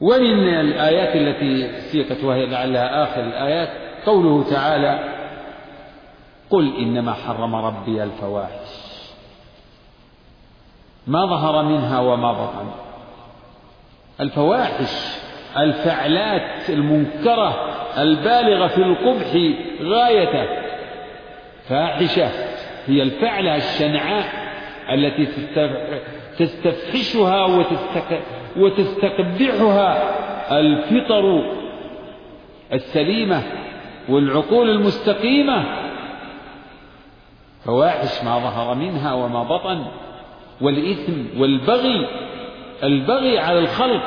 ومن الآيات التي سيقت وهي لعلها آخر الآيات قوله تعالى قل إنما حرم ربي الفواحش ما ظهر منها وما بطن الفواحش الفعلات المنكرة البالغة في القبح غايته فاحشة هي الفعلة الشنعاء التي تستفحشها وتستقبحها الفطر السليمة والعقول المستقيمة. فواحش ما ظهر منها وما بطن والإثم والبغي البغي على الخلق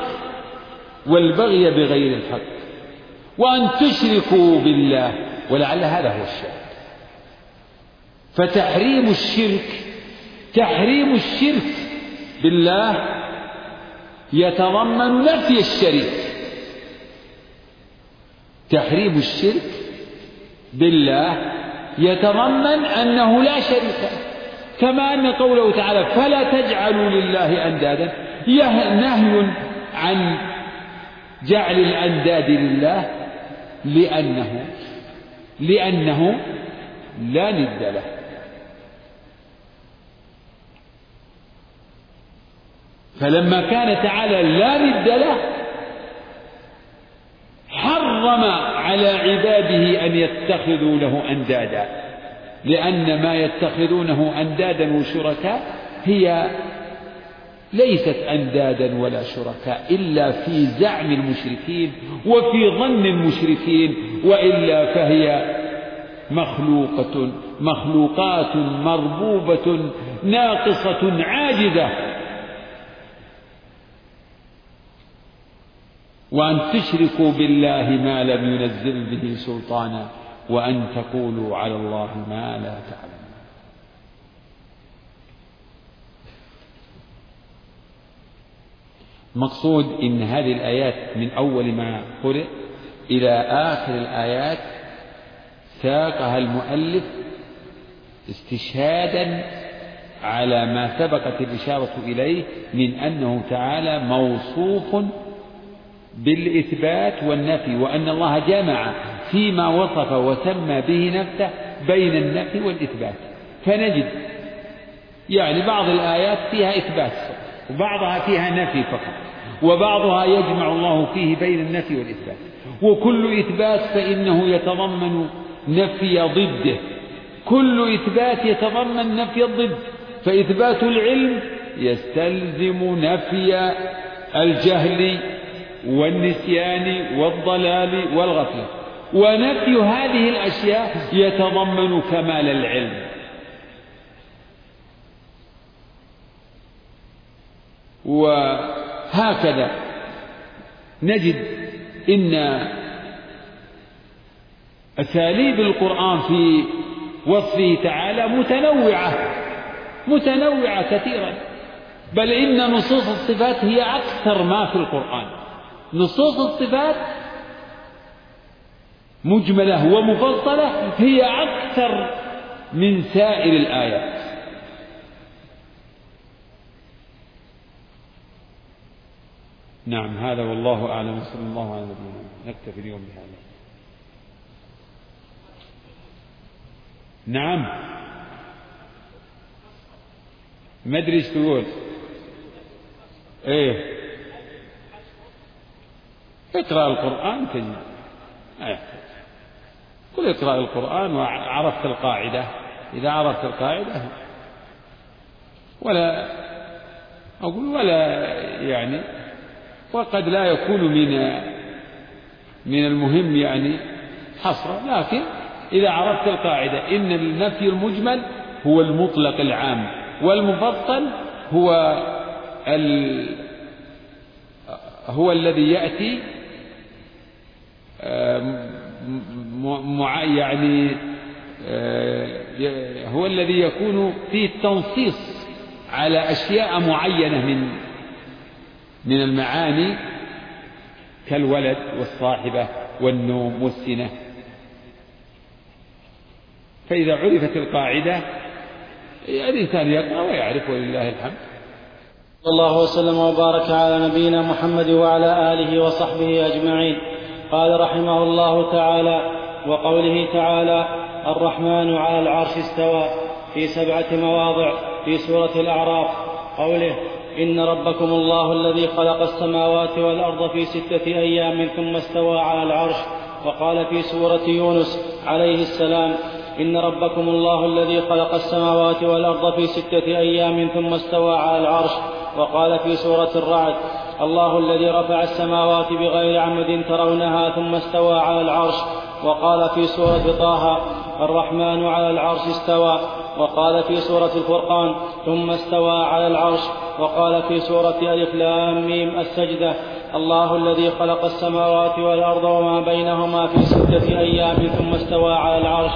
والبغي بغير الحق. وأن تشركوا بالله ولعل هذا هو الشاهد فتحريم الشرك تحريم الشرك بالله يتضمن نفي الشريك تحريم الشرك بالله يتضمن أنه لا شريك له. كما أن قوله تعالى فلا تجعلوا لله أندادا. نهي عن جعل الأنداد لله لأنه لأنه لا ند له. فلما كان تعالى لا ند له حرم على عباده أن يتخذوا له أندادا. لأن ما يتخذونه أندادا وشركاء هي ليست أندادا ولا شركاء إلا في زعم المشركين وفي ظن المشركين وإلا فهي مخلوقة مخلوقات مربوبة ناقصة عاجزة. وأن تشركوا بالله ما لم ينزل به سلطانا وأن تقولوا على الله ما لا تعلمون. مقصود إن هذه الآيات من أول ما قرئ إلى آخر الآيات ساقها المؤلف استشهادا على ما سبقت الإشارة إليه من أنه تعالى موصوف بالإثبات والنفي وأن الله جمع فيما وصف وسمى به نفسه بين النفي والإثبات. فنجد يعني بعض الآيات فيها إثبات وبعضها فيها نفي فقط وبعضها يجمع الله فيه بين النفي والإثبات. وكل إثبات فإنه يتضمن نفي ضده. كل إثبات يتضمن نفي الضد. فإثبات العلم يستلزم نفي الجهل والنسيان والضلال والغفلة. ونفي هذه الأشياء يتضمن كمال العلم. وهكذا نجد إن أساليب القرآن في وصفه تعالى متنوعة متنوعة كثيرا. بل إن نصوص الصفات هي أكثر ما في القرآن. نصوص الصفات مجملة ومفصلة هي أكثر من سائر الآيات. نعم هذا والله أعلم. صلى الله على نبينا نكتفي اليوم بهذا. نعم. ما أدري إيش تقول. إيه. اقرأ القرآن تجد ما يحتاج. قل اقرأ القرآن وعرفت القاعدة. إذا عرفت القاعدة ولا أقول ولا يعني وقد لا يكون من من المهم يعني حصرا لكن إذا عرفت القاعدة إن النفي المجمل هو المطلق العام والمفصل هو ال هو الذي يأتي يعني هو الذي يكون فيه التنصيص على أشياء معينة من من المعاني كالولد والصاحبة والنوم والسنة فإذا عرفت القاعدة الإنسان يقرأ ويعرف ولله الحمد. صلى الله وسلم وبارك على نبينا محمد وعلى آله وصحبه أجمعين. قال رحمه الله تعالى وقوله تعالى الرحمن على العرش استوى في سبعة مواضع في سورة الأعراف. قوله إن ربكم الله الذي خلق السماوات والأرض في ستة أيام ثم استوى على العرش. وقال في سورة يونس عليه السلام إن ربكم الله الذي خلق السماوات والأرض في ستة أيام ثم استوى على العرش. وقال في سورة الرعد الله الذي رفع السماوات بغير عمد ترونها ثم استوى على العرش. وقال في سورة طه الرحمن على العرش استوى. وقال في سورة الفرقان ثم استوى على العرش. وقال في سورة ألف لام ميم السجدة الله الذي خلق السماوات والأرض وما بينهما في ستة أيام ثم استوى على العرش.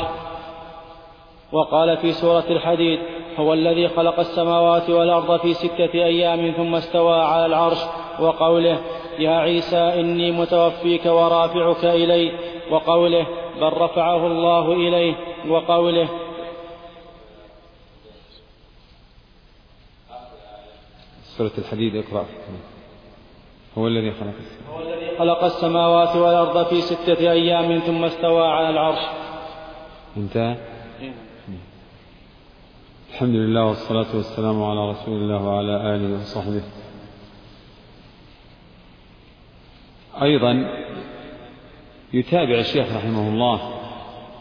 وقال في سورة الحديد هو الذي خلق السماوات والأرض في ستة أيام ثم استوى على العرش وقوله يا عيسى إني متوفيك ورافعك إلي. وقوله بل رفعه الله إليه. وقوله سورة الحديد اقرأ. هو الذي خلق هو الذي خلق السماوات والأرض في ستة أيام ثم استوى على العرش. انتهى. الحمد لله والصلاة والسلام على رسول الله وعلى آله وصحبه. أيضا يتابع الشيخ رحمه الله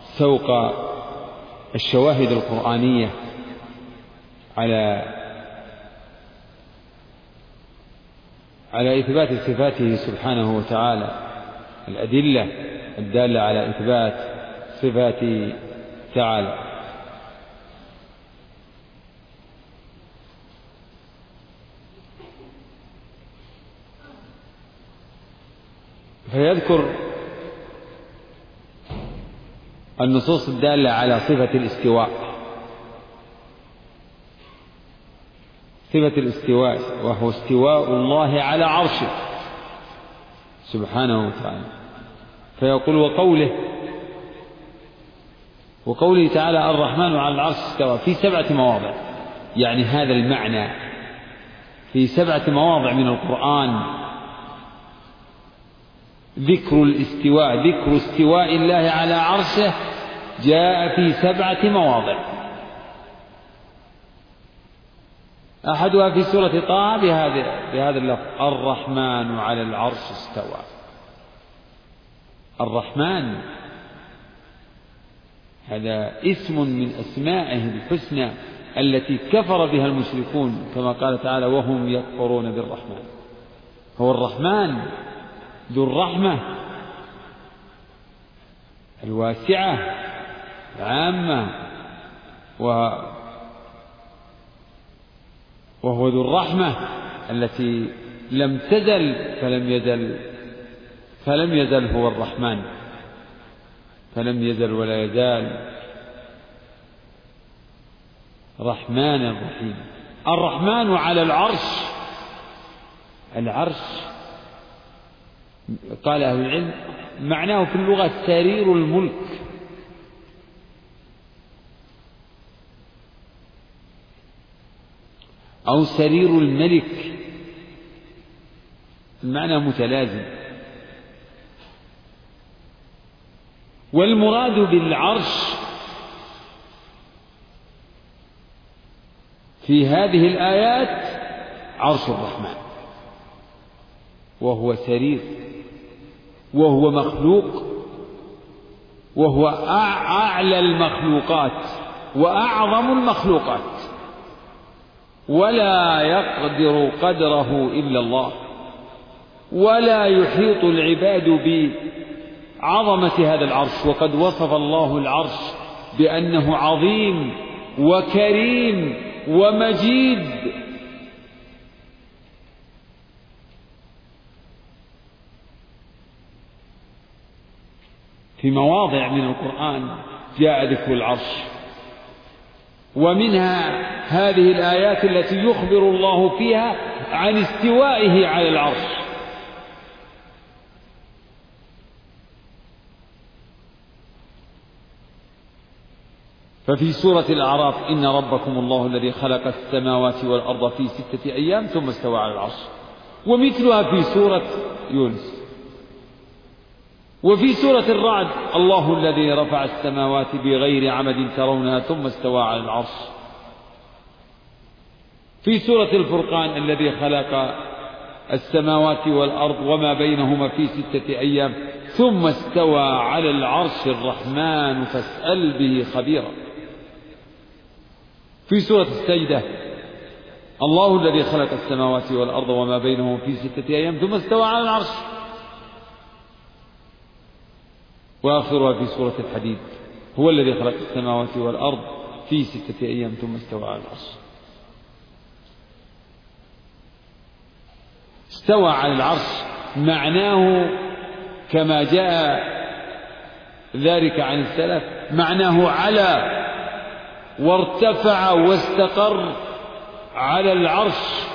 سوق الشواهد القرآنية على على إثبات صفاته سبحانه وتعالى. الأدلة الدالة على إثبات صفاته تعالى. فيذكر النصوص الدالة على صفة الاستواء. صفة الاستواء وهو استواء الله على عرشه سبحانه وتعالى. فيقول وقوله وقوله تعالى الرحمن على العرش استوى في سبعة مواضع. يعني هذا المعنى. في سبعة مواضع من القرآن. ذكر الاستواء ذكر استواء الله على عرشه جاء في سبعة مواضع. أحدها في سورة طه بهذا بهذا اللفظ الرحمن على العرش استوى. الرحمن هذا اسم من أسمائه الحسنى التي كفر بها المشركون كما قال تعالى وهم يكفرون بالرحمن. هو الرحمن. ذو الرحمة الواسعة العامة وهو ذو الرحمة التي لم تزل فلم يزل فلم يزل هو الرحمن فلم يزل ولا يزال رحمن رحيم الرحمن على العرش العرش قال أهل العلم معناه في اللغة سرير الملك. أو سرير الملك. المعنى متلازم. والمراد بالعرش في هذه الآيات عرش الرحمن وهو سرير. وهو مخلوق وهو أعلى المخلوقات وأعظم المخلوقات. ولا يقدر قدره إلا الله. ولا يحيط العباد بعظمة هذا العرش. وقد وصف الله العرش بأنه عظيم وكريم ومجيد. في مواضع من القرآن جاء ذكر العرش. ومنها هذه الآيات التي يخبر الله فيها عن استوائه على العرش. ففي سورة الأعراف إن ربكم الله الذي خلق السماوات والأرض في ستة أيام ثم استوى على العرش. ومثلها في سورة يونس. وفي سورة الرعد الله الذي رفع السماوات بغير عمد ترونها ثم استوى على العرش. في سورة الفرقان الذي خلق السماوات والأرض وما بينهما في ستة أيام ثم استوى على العرش الرحمن فاسأل به خبيرا. في سورة السجدة الله الذي خلق السماوات والأرض وما بينهما في ستة أيام ثم استوى على العرش. وآخرها في سورة الحديد. هو الذي خلق السماوات والأرض في ستة أيام ثم استوى على العرش. استوى على العرش معناه كما جاء ذلك عن السلف معناه على وارتفع واستقر على العرش.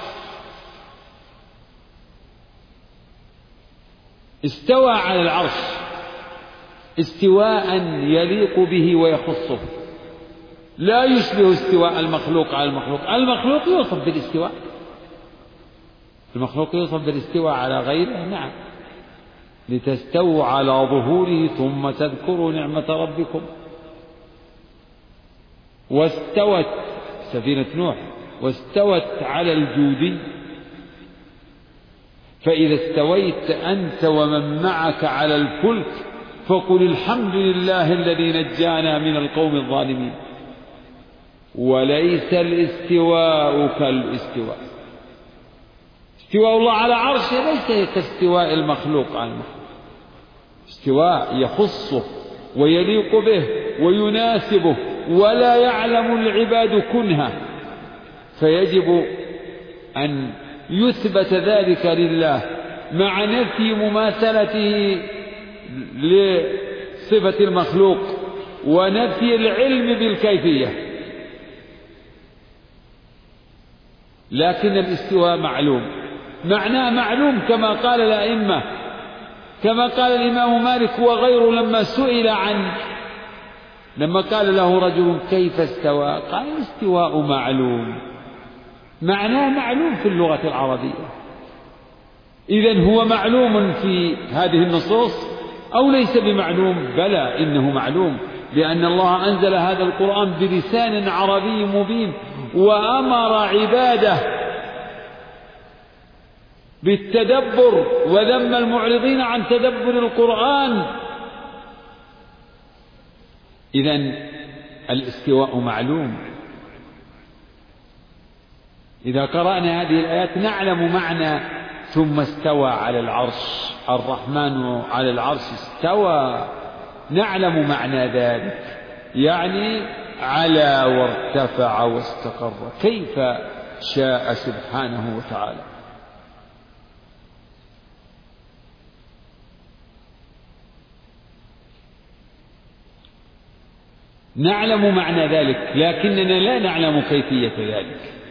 استوى على العرش. استواء يليق به ويخصه. لا يشبه استواء المخلوق على المخلوق. المخلوق يوصف بالاستواء. المخلوق يوصف بالاستواء على غيره نعم. لتستووا على ظهوره ثم تذكروا نعمة ربكم. واستوت سفينة نوح واستوت على الجودي. فإذا استويت أنت ومن معك على الفلك فقل الحمد لله الذي نجانا من القوم الظالمين. وليس الاستواء كالاستواء. استواء الله على عرشه ليس كاستواء المخلوق على المخلوق. استواء يخصه ويليق به ويناسبه ولا يعلم العباد كنها. فيجب أن يثبت ذلك لله مع نفي مماثلته لصفة المخلوق ونفي العلم بالكيفية. لكن الاستواء معلوم. معناه معلوم كما قال الأئمة. كما قال الإمام مالك وغيره لما سئل عن لما قال له رجل كيف استوى؟ قال الاستواء معلوم. معناه معلوم في اللغة العربية. إذا هو معلوم في هذه النصوص أو ليس بمعلوم؟ بلى إنه معلوم لأن الله أنزل هذا القرآن بلسان عربي مبين وأمر عباده بالتدبر وذم المعرضين عن تدبر القرآن. إذا الاستواء معلوم. إذا قرأنا هذه الآيات نعلم معنى ثم استوى على العرش. الرحمن على العرش استوى. نعلم معنى ذلك. يعني على وارتفع واستقر. كيف شاء سبحانه وتعالى. نعلم معنى ذلك لكننا لا نعلم كيفية ذلك.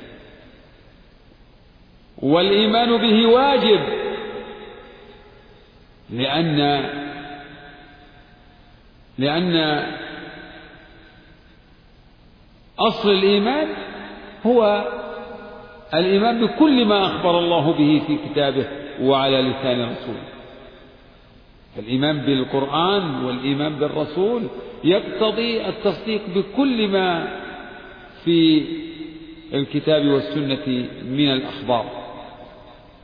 والإيمان به واجب لأن لأن أصل الإيمان هو الإيمان بكل ما أخبر الله به في كتابه وعلى لسان رسوله الإيمان بالقرآن والإيمان بالرسول يقتضي التصديق بكل ما في الكتاب والسنة من الأخبار.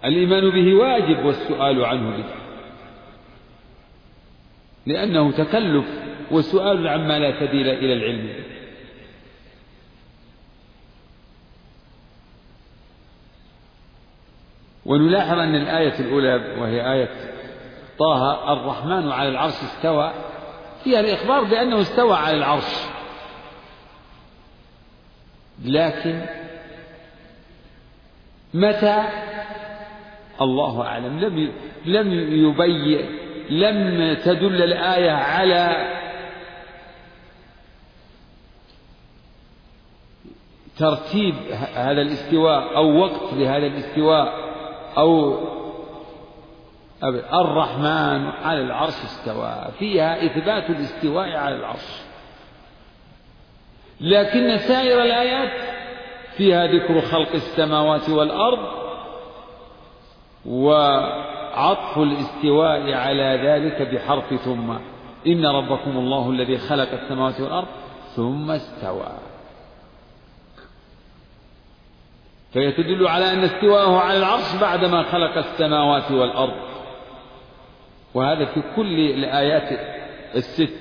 الإيمان به واجب والسؤال عنه به. لأنه تكلف وسؤال عما لا سبيل إلى العلم. به ونلاحظ أن الآية الأولى وهي آية طه الرحمن على العرش استوى فيها الإخبار بأنه استوى على العرش. لكن متى الله أعلم. لم لم يبين لم تدل الآية على ترتيب هذا الاستواء أو وقت لهذا الاستواء أو الرحمن على العرش استوى. فيها إثبات الاستواء على العرش. لكن سائر الآيات فيها ذكر خلق السماوات والأرض وعطف الاستواء على ذلك بحرف ثم. إن ربكم الله الذي خلق السماوات والأرض ثم استوى. فهي تدل على أن استواءه على العرش بعدما خلق السماوات والأرض. وهذا في كل الآيات الست.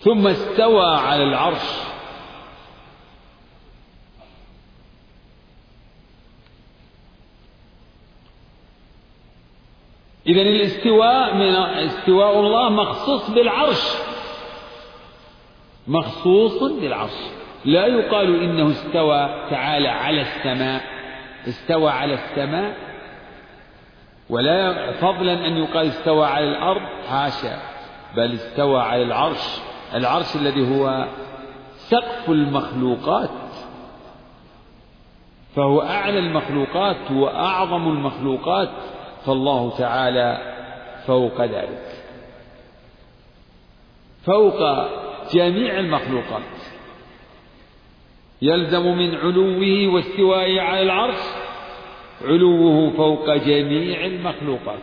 ثم استوى على العرش. إذا الاستواء من استواء الله مخصوص بالعرش. مخصوص بالعرش. لا يقال إنه استوى تعالى على السماء. استوى على السماء. ولا فضلا أن يقال استوى على الأرض. حاشا بل استوى على العرش. العرش الذي هو سقف المخلوقات. فهو أعلى المخلوقات. وأعظم المخلوقات. فالله تعالى فوق ذلك. فوق جميع المخلوقات. يلزم من علوه واستوائه على العرش علوه فوق جميع المخلوقات.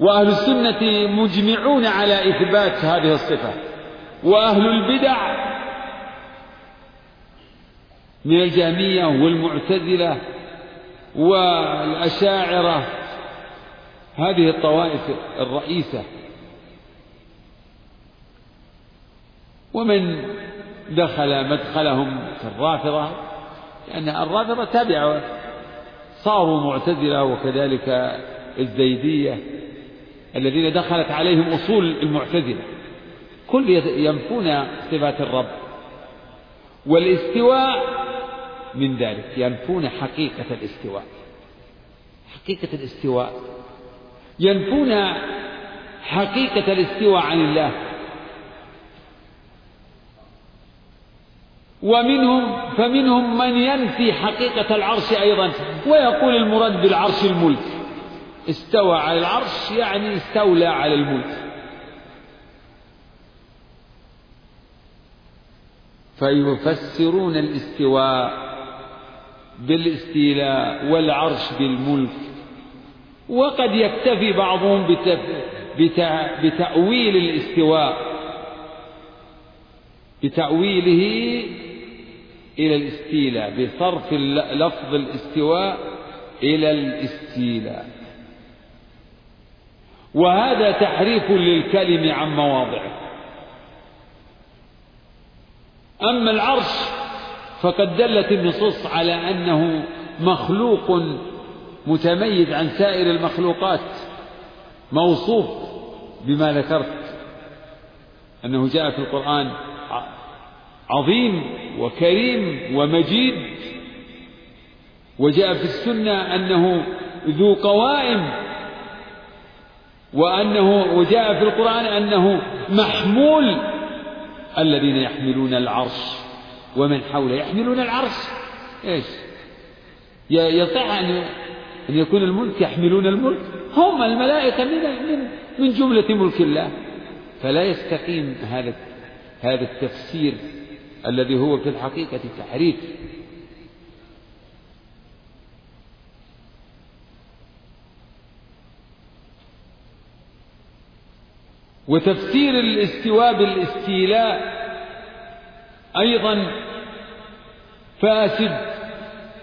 وأهل السنة مجمعون على إثبات هذه الصفة. وأهل البدع من الجهمية والمعتزلة والأشاعرة. هذه الطوائف الرئيسة. ومن دخل مدخلهم في الرافضة لأن الرافضة تبعوا صاروا معتزلة وكذلك الزيدية الذين دخلت عليهم أصول المعتزلة. كل ينفون صفات الرب. والاستواء من ذلك ينفون حقيقة الاستواء. حقيقة الاستواء. ينفون حقيقة الاستواء عن الله. ومنهم فمنهم من ينفي حقيقة العرش أيضا ويقول المراد بالعرش الملك. استوى على العرش يعني استولى على الملك. فيفسرون الاستواء. بالاستيلاء والعرش بالملك. وقد يكتفي بعضهم بتأويل الاستواء بتأويله إلى الاستيلاء بصرف لفظ الاستواء إلى الاستيلاء. وهذا تحريف للكلم عن مواضعه. أما العرش فقد دلت النصوص على أنه مخلوق متميز عن سائر المخلوقات موصوف بما ذكرت أنه جاء في القرآن عظيم وكريم ومجيد وجاء في السنة أنه ذو قوائم وأنه وجاء في القرآن أنه محمول الذين يحملون العرش. ومن حوله يحملون العرش. إيش؟ يصح أن أن يكون الملك يحملون الملك. هم الملائكة من من من جملة ملك الله. فلا يستقيم هذا هذا التفسير الذي هو في الحقيقة تحريف. وتفسير الاستواء بالاستيلاء أيضا فاسد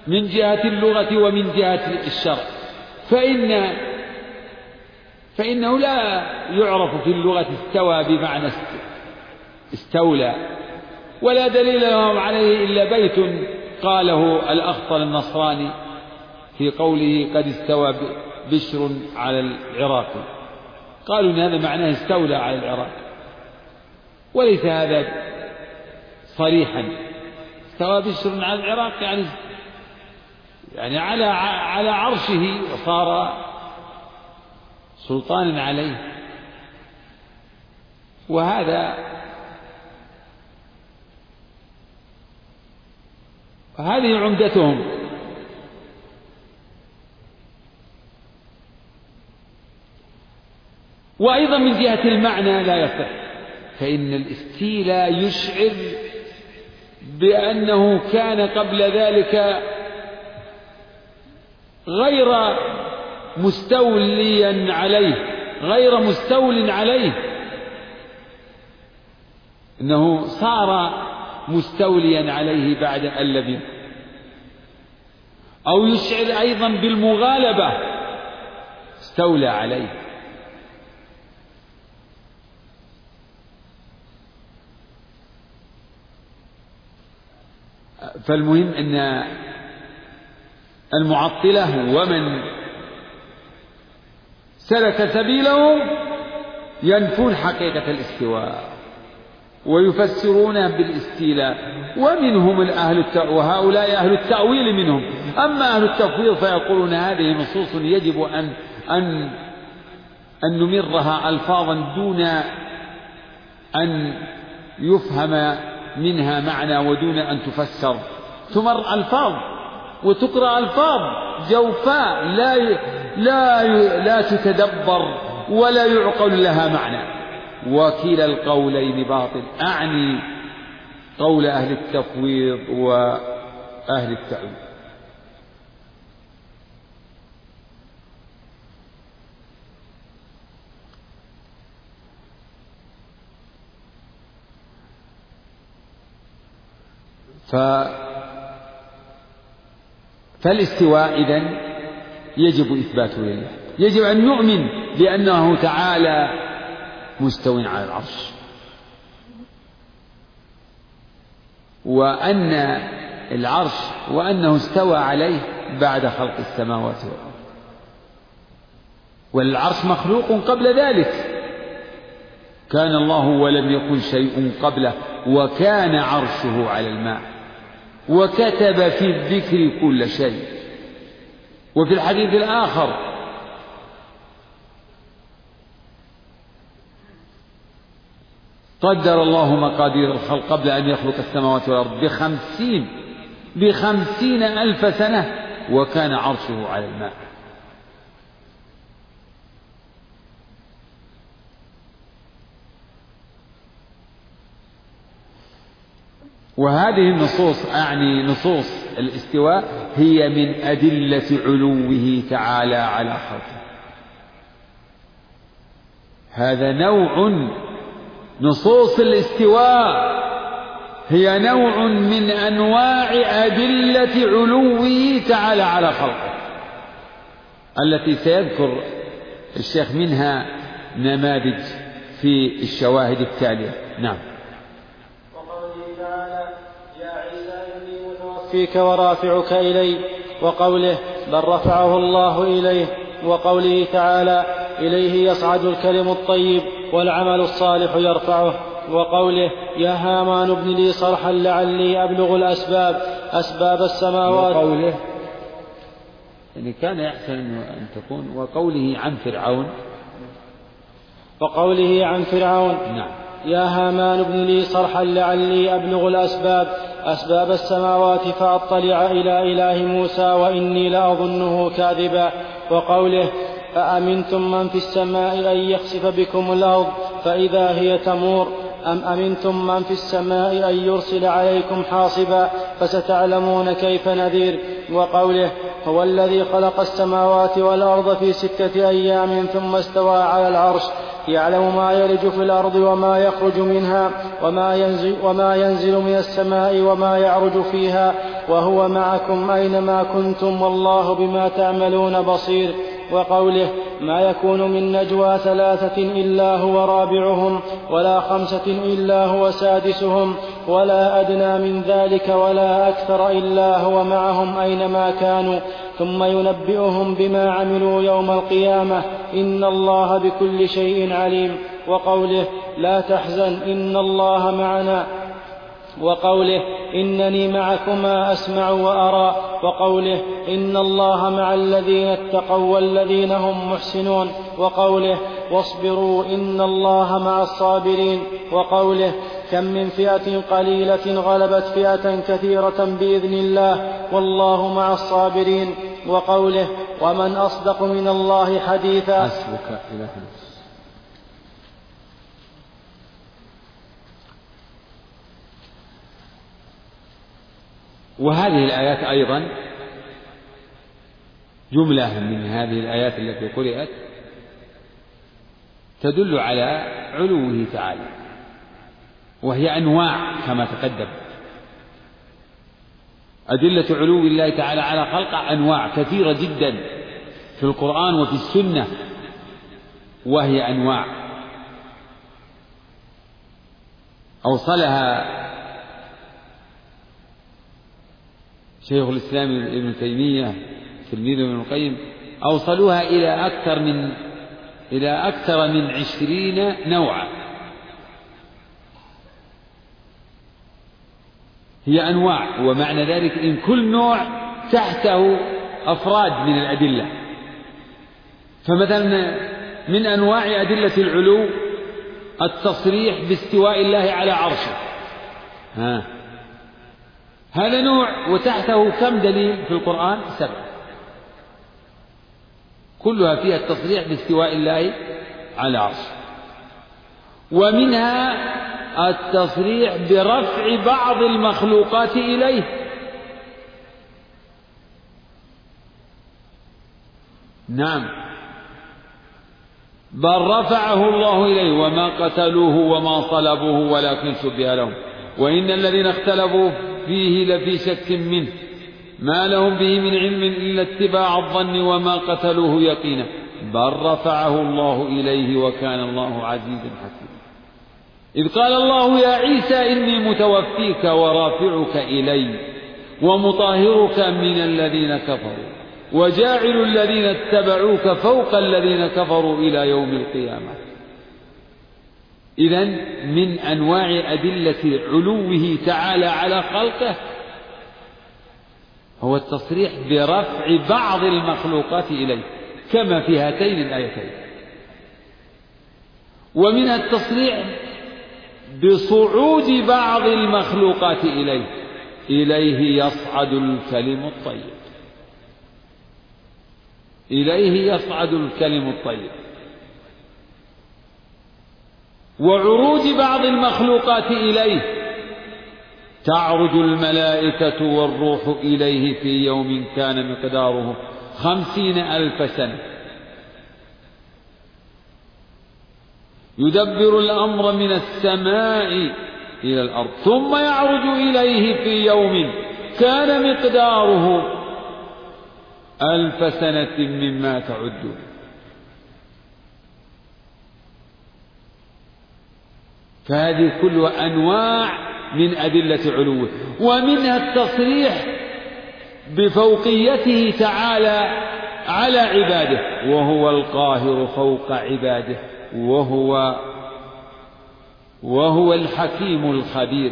من جهة اللغة ومن جهة الشرع. فإن فإنه لا يعرف في اللغة استوى بمعنى استولى. ولا دليل لهم عليه إلا بيت قاله الأخطل النصراني في قوله قد استوى بشر على العراق. قالوا إن هذا معناه استولى على العراق. وليس هذا صريحا. استوى بشر على العراق يعني يعني على على عرشه وصار سلطانا عليه. وهذا هذه عمدتهم. وأيضا من جهة المعنى لا يصح فإن الاستيلاء يشعر بأنه كان قبل ذلك غير مستوليا عليه غير مستول عليه. إنه صار مستوليا عليه بعد أن أو يشعر أيضا بالمغالبة استولى عليه. فالمهم إن المعطلة ومن سلك سبيله ينفون حقيقة الاستواء ويفسرونه بالاستيلاء ومنهم الأهل وهؤلاء أهل التأويل منهم. أما أهل التفويض فيقولون هذه نصوص يجب أن أن أن نمرها ألفاظا دون أن يفهم منها معنى ودون أن تفسر. تمر ألفاظ وتقرأ ألفاظ جوفاء لا لا لا تتدبر ولا يعقل لها معنى. وكلا القولين باطل. أعني قول أهل التفويض وأهل التأويل. ف فالاستواء إذن يجب إثباته لله. يجب أن نؤمن بأنه تعالى مستو على العرش. وأن العرش وأنه استوى عليه بعد خلق السماوات والأرض. والعرش مخلوق قبل ذلك. كان الله ولم يكن شيء قبله وكان عرشه على الماء. وكتب في الذكر كل شيء. وفي الحديث الآخر قدر الله مقادير الخلق قبل أن يخلق السماوات والأرض بخمسين بخمسين ألف سنة وكان عرشه على الماء. وهذه النصوص أعني نصوص الاستواء هي من أدلة علوه تعالى على خلقه. هذا نوع نصوص الاستواء هي نوع من أنواع أدلة علوه تعالى على خلقه. التي سيذكر الشيخ منها نماذج في الشواهد التالية. نعم. متوفيك ورافعك إلي وقوله بل رفعه الله إليه وقوله تعالى إليه يصعد الكلم الطيب والعمل الصالح يرفعه وقوله يا هامان ابن لي صرحا لعلي أبلغ الأسباب أسباب السماوات. وقوله يعني كان يحسن أن تكون وقوله عن فرعون. وقوله عن فرعون. نعم. يا هامان ابن لي صرحا لعلي أبلغ الأسباب. أسباب السماوات فأطلع إلى إله موسى وإني لأظنه كاذبا وقوله أأمنتم من في السماء أن يخسف بكم الأرض فإذا هي تمور أم أمنتم من في السماء أن يرسل عليكم حاصبا فستعلمون كيف نذير وقوله هو الذي خلق السماوات والأرض في ستة أيام ثم استوى على العرش يعلم ما يلج في الأرض وما يخرج منها وما ينزل, وما ينزل من السماء وما يعرج فيها وهو معكم أينما كنتم والله بما تعملون بصير وقوله ما يكون من نجوى ثلاثة إلا هو رابعهم ولا خمسة إلا هو سادسهم ولا أدنى من ذلك ولا أكثر إلا هو معهم أينما كانوا ثم ينبئهم بما عملوا يوم القيامة. إن الله بكل شيء عليم. وقوله لا تحزن إن الله معنا. وقوله إنني معكما أسمع وأرى. وقوله إن الله مع الذين اتقوا والذين هم محسنون. وقوله واصبروا إن الله مع الصابرين. وقوله كم من فئة قليلة غلبت فئة كثيرة بإذن الله والله مع الصابرين وقوله ومن أصدق من الله حديثا حسبك إله وهذه الآيات أيضا جملة من هذه الآيات التي قرأت تدل على علوه تعالى. وهي أنواع كما تقدم. أدلة علو الله تعالى على خلقه أنواع كثيرة جدا في القرآن وفي السنة وهي أنواع. أوصلها شيخ الإسلام ابن تيمية تلميذ ابن القيم أوصلوها إلى أكثر من إلى أكثر من عشرين نوعا. هي أنواع ومعنى ذلك إن كل نوع تحته أفراد من الأدلة. فمثلا من أنواع أدلة العلو التصريح باستواء الله على عرشه. ها. هذا نوع وتحته كم دليل في القرآن؟ سبع. كلها فيها التصريح باستواء الله على عرشه. ومنها التصريح برفع بعض المخلوقات إليه. نعم. بل رفعه الله إليه وما قتلوه وما صلبوه ولكن شبه لهم. وإن الذين اختلفوا فيه لفي شك منه. ما لهم به من علم إلا اتباع الظن وما قتلوه يقينا. بل رفعه الله إليه وكان الله عزيزا حكيما. إذ قال الله يا عيسى إني متوفيك ورافعك إلي ومطهرك من الذين كفروا وجاعل الذين اتبعوك فوق الذين كفروا إلى يوم القيامة. إذا من أنواع أدلة علوه تعالى على خلقه هو التصريح برفع بعض المخلوقات إليه كما في هاتين الآيتين. ومنها التصريح بصعود بعض المخلوقات إليه. إليه يصعد الكلم الطيب. إليه يصعد الكلم الطيب. وعروج بعض المخلوقات إليه. تعرج الملائكة والروح إليه في يوم كان مقداره خمسين ألف سنة. يدبر الأمر من السماء إلى الأرض ثم يعرج إليه في يوم كان مقداره ألف سنة مما تعدون فهذه كلها أنواع من أدلة علوه ومنها التصريح بفوقيته تعالى على عباده وهو القاهر فوق عباده. وهو وهو الحكيم الخبير.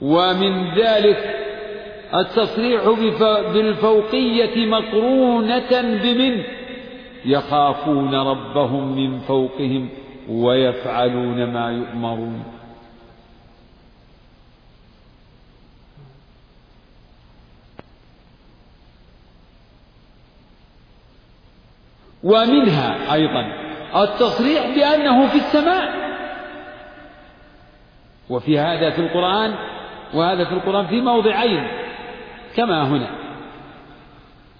ومن ذلك التصريح بالفوقية مقرونة بمن يخافون ربهم من فوقهم ويفعلون ما يؤمرون. ومنها أيضا التصريح بأنه في السماء. وفي هذا في القرآن وهذا في القرآن في موضعين كما هنا.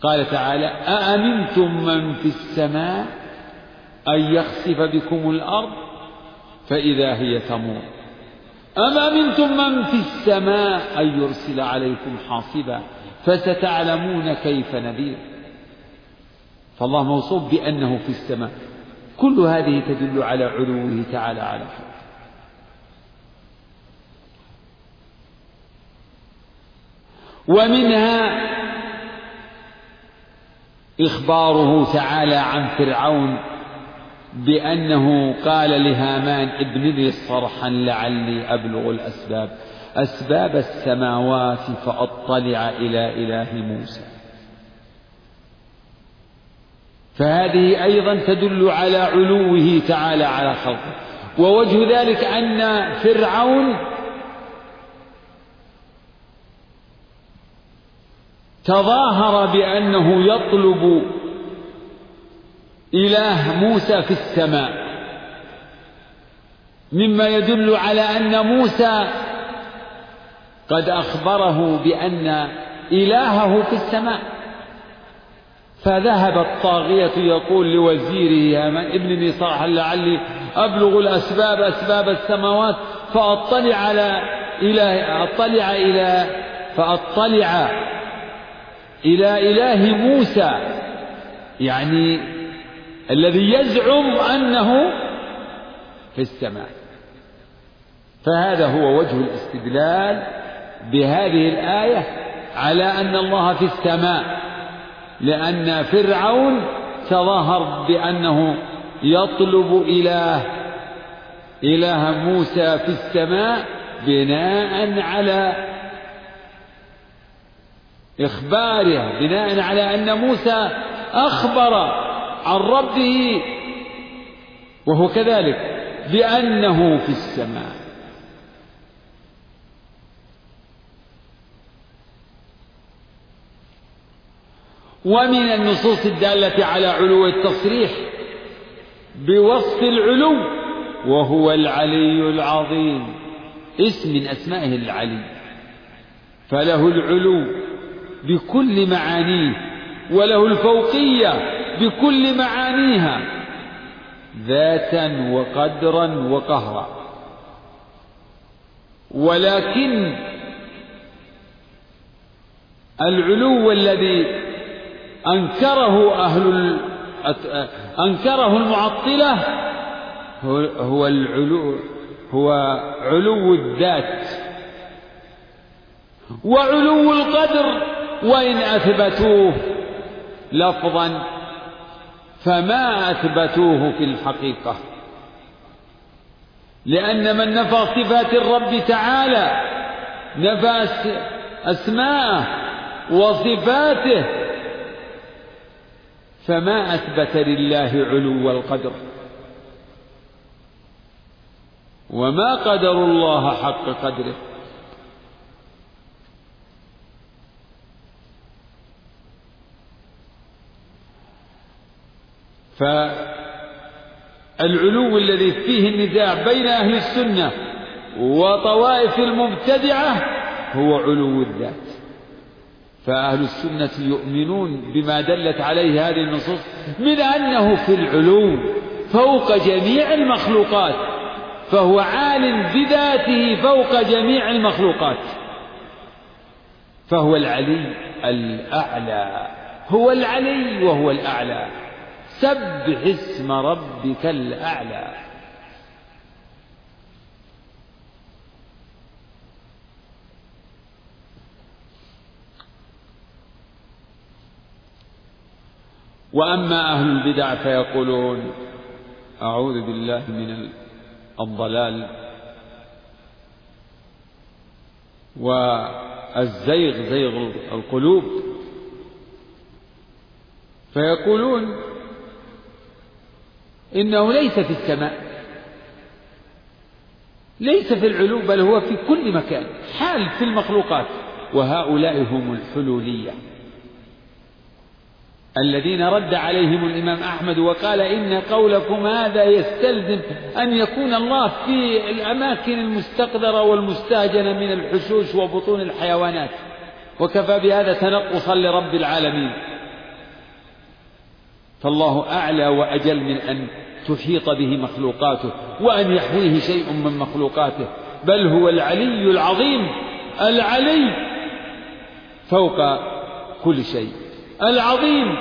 قال تعالى أأمنتم من في السماء أن يخسف بكم الأرض فإذا هي تمور؟ أم أمنتم من في السماء أن يرسل عليكم حاصبا فستعلمون كيف نذير؟ فالله موصوف بأنه في السماء. كل هذه تدل على علوه تعالى على خلقه ومنها إخباره تعالى عن فرعون بأنه قال لهامان ابن لي صرحا لعلي أبلغ الأسباب. أسباب السماوات فأطلع إلى إله موسى. فهذه أيضا تدل على علوه تعالى على خلقه. ووجه ذلك أن فرعون تظاهر بأنه يطلب إله موسى في السماء مما يدل على أن موسى قد أخبره بأن إلهه في السماء. فذهب الطاغية يقول لوزيره هامان ابنني صاحا لعلي أبلغ الأسباب أسباب السماوات فأطلع على إله أطلع إلى فأطلع إلى إله موسى. يعني الذي يزعم أنه في السماء. فهذا هو وجه الاستدلال بهذه الآية على أن الله في السماء. لأن فرعون تظاهر بأنه يطلب إله. إله موسى في السماء بناء على إخباره بناء على أن موسى أخبر عن ربه وهو كذلك بأنه في السماء. ومن النصوص الدالة على علو التصريح بوصف العلو وهو العلي العظيم اسم من أسمائه العلي فله العلو بكل معانيه وله الفوقية بكل معانيها ذاتا وقدرا وقهرا. ولكن العلو الذي أنكره أهل أنكره المعطلة هو العلو هو علو الذات. وعلو القدر وإن أثبتوه لفظا فما أثبتوه في الحقيقة. لأن من نفى صفات الرب تعالى نفى أسماءه وصفاته فما أثبت لله علو القدر. وما قدر الله حق قدره. فالعلو الذي فيه النزاع بين أهل السنة وطوائف المبتدعة هو علو الذات. فأهل السنة يؤمنون بما دلت عليه هذه النصوص من أنه في العلو فوق جميع المخلوقات فهو عال بذاته فوق جميع المخلوقات. فهو العلي الأعلى هو العلي وهو الأعلى. سبح اسم ربك الأعلى. وأما أهل البدع فيقولون أعوذ بالله من الضلال والزيغ زيغ القلوب. فيقولون إنه ليس في السماء ليس في العلو بل هو في كل مكان حال في المخلوقات. وهؤلاء هم الحلولية. الذين رد عليهم الإمام أحمد وقال إن قولكم هذا يستلزم أن يكون الله في الأماكن المستقدرة والمستهجنة من الحشوش وبطون الحيوانات. وكفى بهذا تنقصا لرب العالمين. فالله أعلى وأجل من أن تحيط به مخلوقاته وأن يحويه شيء من مخلوقاته. بل هو العلي العظيم العلي فوق كل شيء. العظيم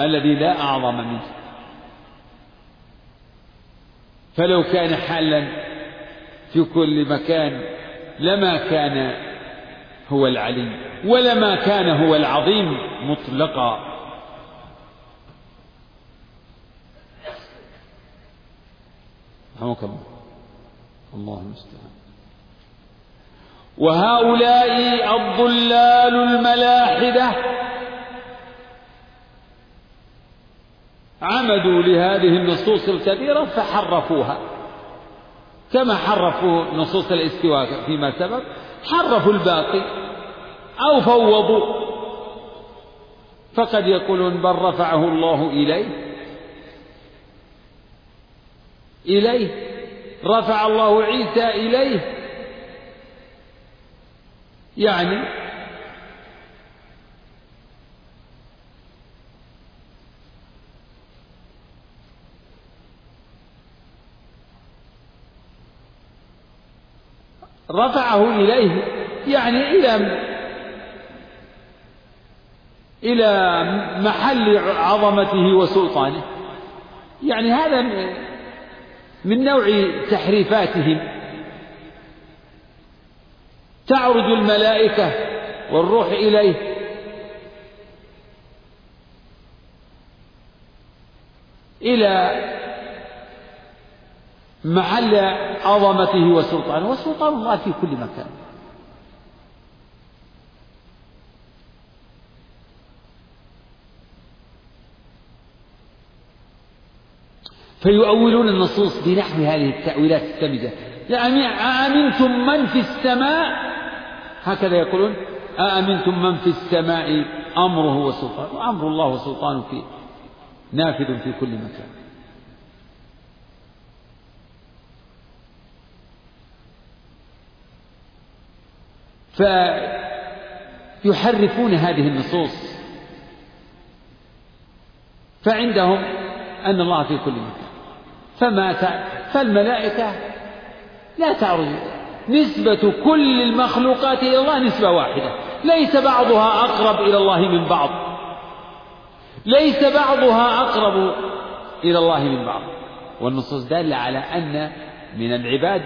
الذي لا أعظم منه. فلو كان حالا في كل مكان لما كان هو العلي ولما كان هو العظيم مطلقا. رحمك الله. الله المستعان. وهؤلاء الضلال الملاحدة عمدوا لهذه النصوص الكثيرة فحرفوها. كما حرفوا نصوص الاستواء فيما سبق حرفوا الباقي أو فوضوا. فقد يقولون بل رفعه الله إليه. إليه. رفع الله عيسى إليه. يعني رفعه إليه يعني إلى إلى محل عظمته وسلطانه. يعني هذا من نوع تحريفاتهم تعرج الملائكة والروح إليه. إلى محل عظمته وسلطانه وسلطان الله في كل مكان. فيؤولون النصوص بنحو هذه التأويلات السمجة أأمنتم من في السماء؟ هكذا يقولون. أأمنتم من في السماء أمره وسلطانه؟ وأمر الله وسلطانه في نافذ في كل مكان. فيحرفون هذه النصوص. فعندهم أن الله في كل مكان. فما فالملائكة لا تعرج نسبة كل المخلوقات إلى الله نسبة واحدة. ليس بعضها أقرب إلى الله من بعض. ليس بعضها أقرب إلى الله من بعض. والنصوص دالة على أن من العباد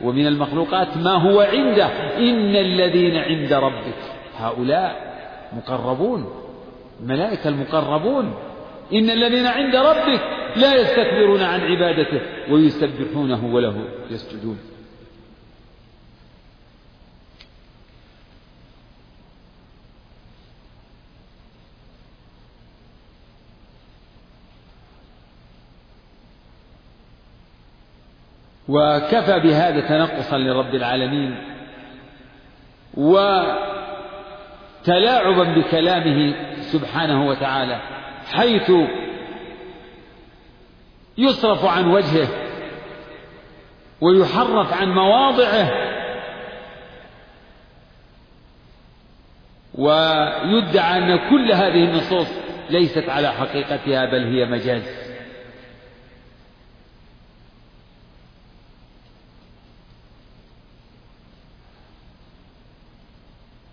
ومن المخلوقات ما هو عنده. إن الذين عند ربك هؤلاء مقربون الملائكة المقربون. إن الذين عند ربك لا يستكبرون عن عبادته ويسبحونه وله يسجدون. وكفى بهذا تنقصا لرب العالمين وتلاعبا بكلامه سبحانه وتعالى حيث يصرف عن وجهه ويحرف عن مواضعه ويدعى أن كل هذه النصوص ليست على حقيقتها بل هي مجاز.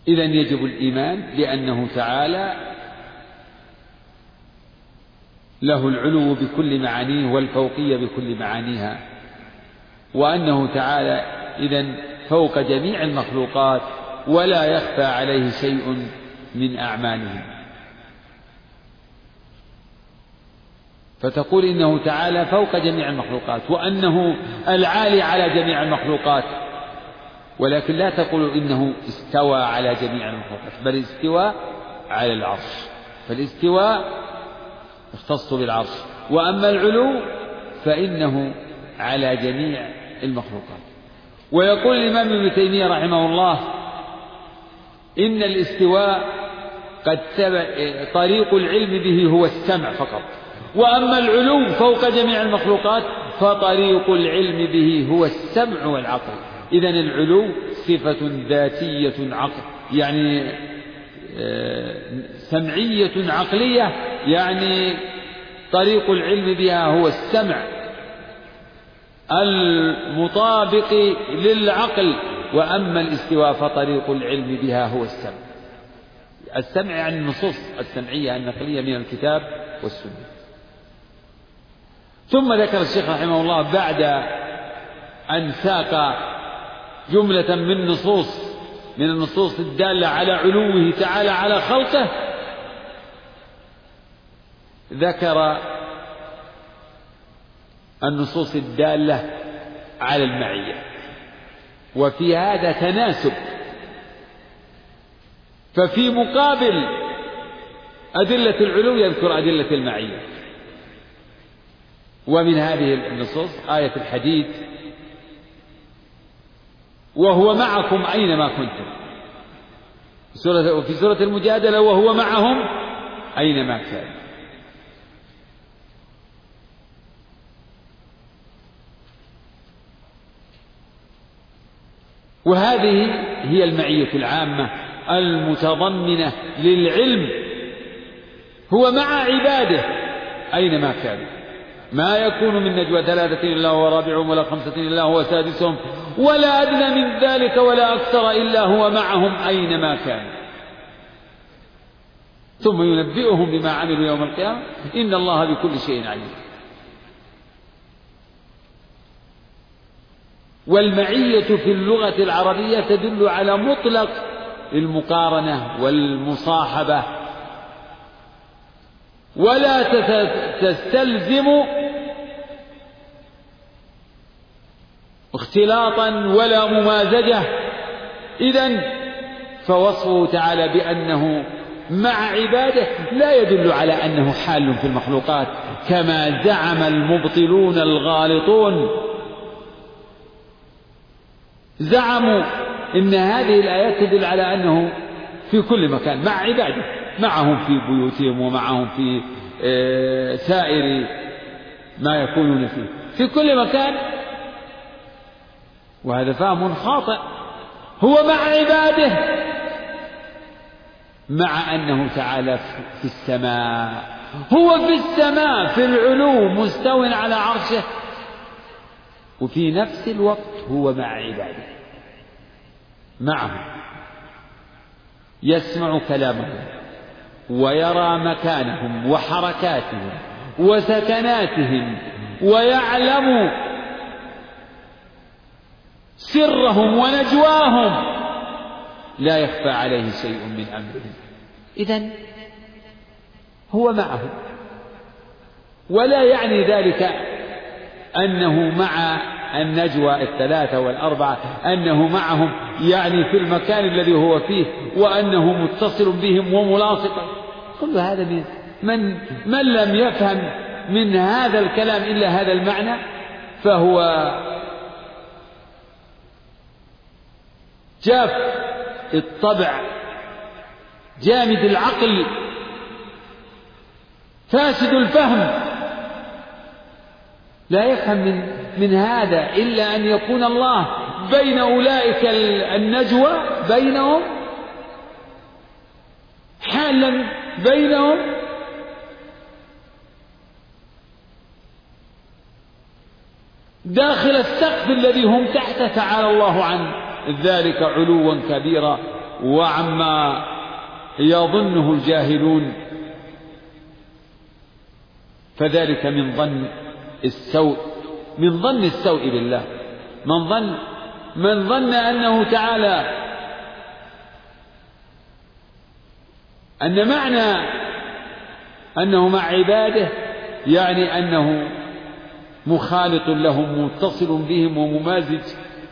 إذا يجب الإيمان بأنه تعالى له العلو بكل معانيه والفوقية بكل معانيها وأنه تعالى إذا فوق جميع المخلوقات ولا يخفى عليه شيء من أعمالهم فتقول إنه تعالى فوق جميع المخلوقات وأنه العالي على جميع المخلوقات ولكن لا تقول إنه استوى على جميع المخلوقات بل استوى على العرش. فالاستواء اختص بالعرش. وأما العلو فإنه على جميع المخلوقات. ويقول الإمام ابن تيمية رحمه الله إن الاستواء قد طريق العلم به هو السمع فقط. وأما العلو فوق جميع المخلوقات فطريق العلم به هو السمع والعقل. إذا العلو صفة ذاتية عقل يعني آه، سمعية عقلية يعني طريق العلم بها هو السمع المطابق للعقل وأما الاستواء فطريق العلم بها هو السمع. السمع يعني النصوص السمعية النقلية من الكتاب والسنة. ثم ذكر الشيخ رحمه الله بعد أن ساق جملة من نصوص من النصوص الدالة على علوه تعالى على خلقه. ذكر النصوص الدالة على المعية وفي هذا تناسب. ففي مقابل أدلة العلو يذكر أدلة المعية. ومن هذه النصوص آية الحديد وهو معكم أينما كنتم. سورة وفي سورة المجادلة وهو معهم أينما كان. وهذه هي المعية العامة المتضمنة للعلم. هو مع عباده أينما كانوا ما يكون من نجوى ثلاثة إلا هو رابعهم ولا خمسة إلا هو سادسهم ولا أدنى من ذلك ولا أكثر إلا هو معهم أينما كانوا ثم ينبئهم بما عملوا يوم القيامة. إن الله بكل شيء عليم. والمعية في اللغة العربية تدل على مطلق المقارنة والمصاحبة. ولا تستلزم اختلاطا ولا ممازجة. إذا فوصفه تعالى بأنه مع عباده لا يدل على أنه حال في المخلوقات كما زعم المبطلون الغالطون. زعموا إن هذه الآيات تدل على أنه في كل مكان مع عباده معهم في بيوتهم ومعهم في آه، سائر ما يكونون فيه. في كل مكان وهذا فهم خاطئ. هو مع عباده مع أنه تعالى في السماء. هو في السماء في العلو مستو على عرشه. وفي نفس الوقت هو مع عباده معهم. يسمع كلامهم ويرى مكانهم وحركاتهم وسكناتهم ويعلم سرهم ونجواهم. لا يخفى عليه شيء من امرهم اذا هو معهم ولا يعني ذلك أنه مع النجوى الثلاثة والأربعة أنه معهم يعني في المكان الذي هو فيه وأنه متصل بهم وملاصق. كل هذا من من من لم يفهم من هذا الكلام إلا هذا المعنى فهو جاف الطبع جامد العقل فاسد الفهم. لا يفهم من من هذا إلا أن يكون الله بين أولئك النجوى بينهم حالا بينهم. داخل السقف الذي هم تحته تعالى الله عن ذلك علوا كبيرا وعما يظنه الجاهلون. فذلك من ظن السوء من ظن السوء بالله. من ظن من ظن أنه تعالى. أن معنى أنه مع عباده يعني أنه مخالط لهم متصل بهم وممازج.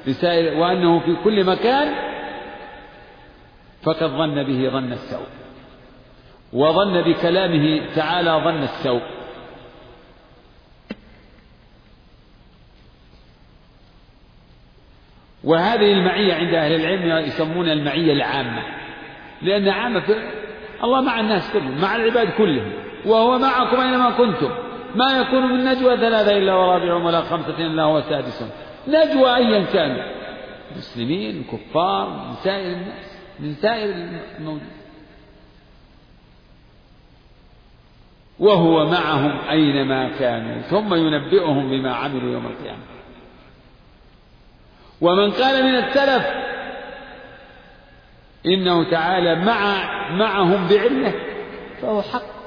بسائر وأنه في كل مكان فقد ظن به ظن السوء. وظن بكلامه تعالى ظن السوء. وهذه المعية عند أهل العلم يسمون المعية العامة. لأن عامة الله مع الناس كلهم مع العباد كلهم. وهو معكم أينما كنتم. ما يكون من نجوى ثلاثة إلا ورابعهم ولا خمسة إلا هو سادسهم. نجوى أيا كانوا مسلمين كفار من سائر الناس من سائر الموجود. وهو معهم أينما كانوا ثم ينبئهم بما عملوا يوم القيامة. ومن قال من السلف إنه تعالى مع معهم بعلمه فهو حق.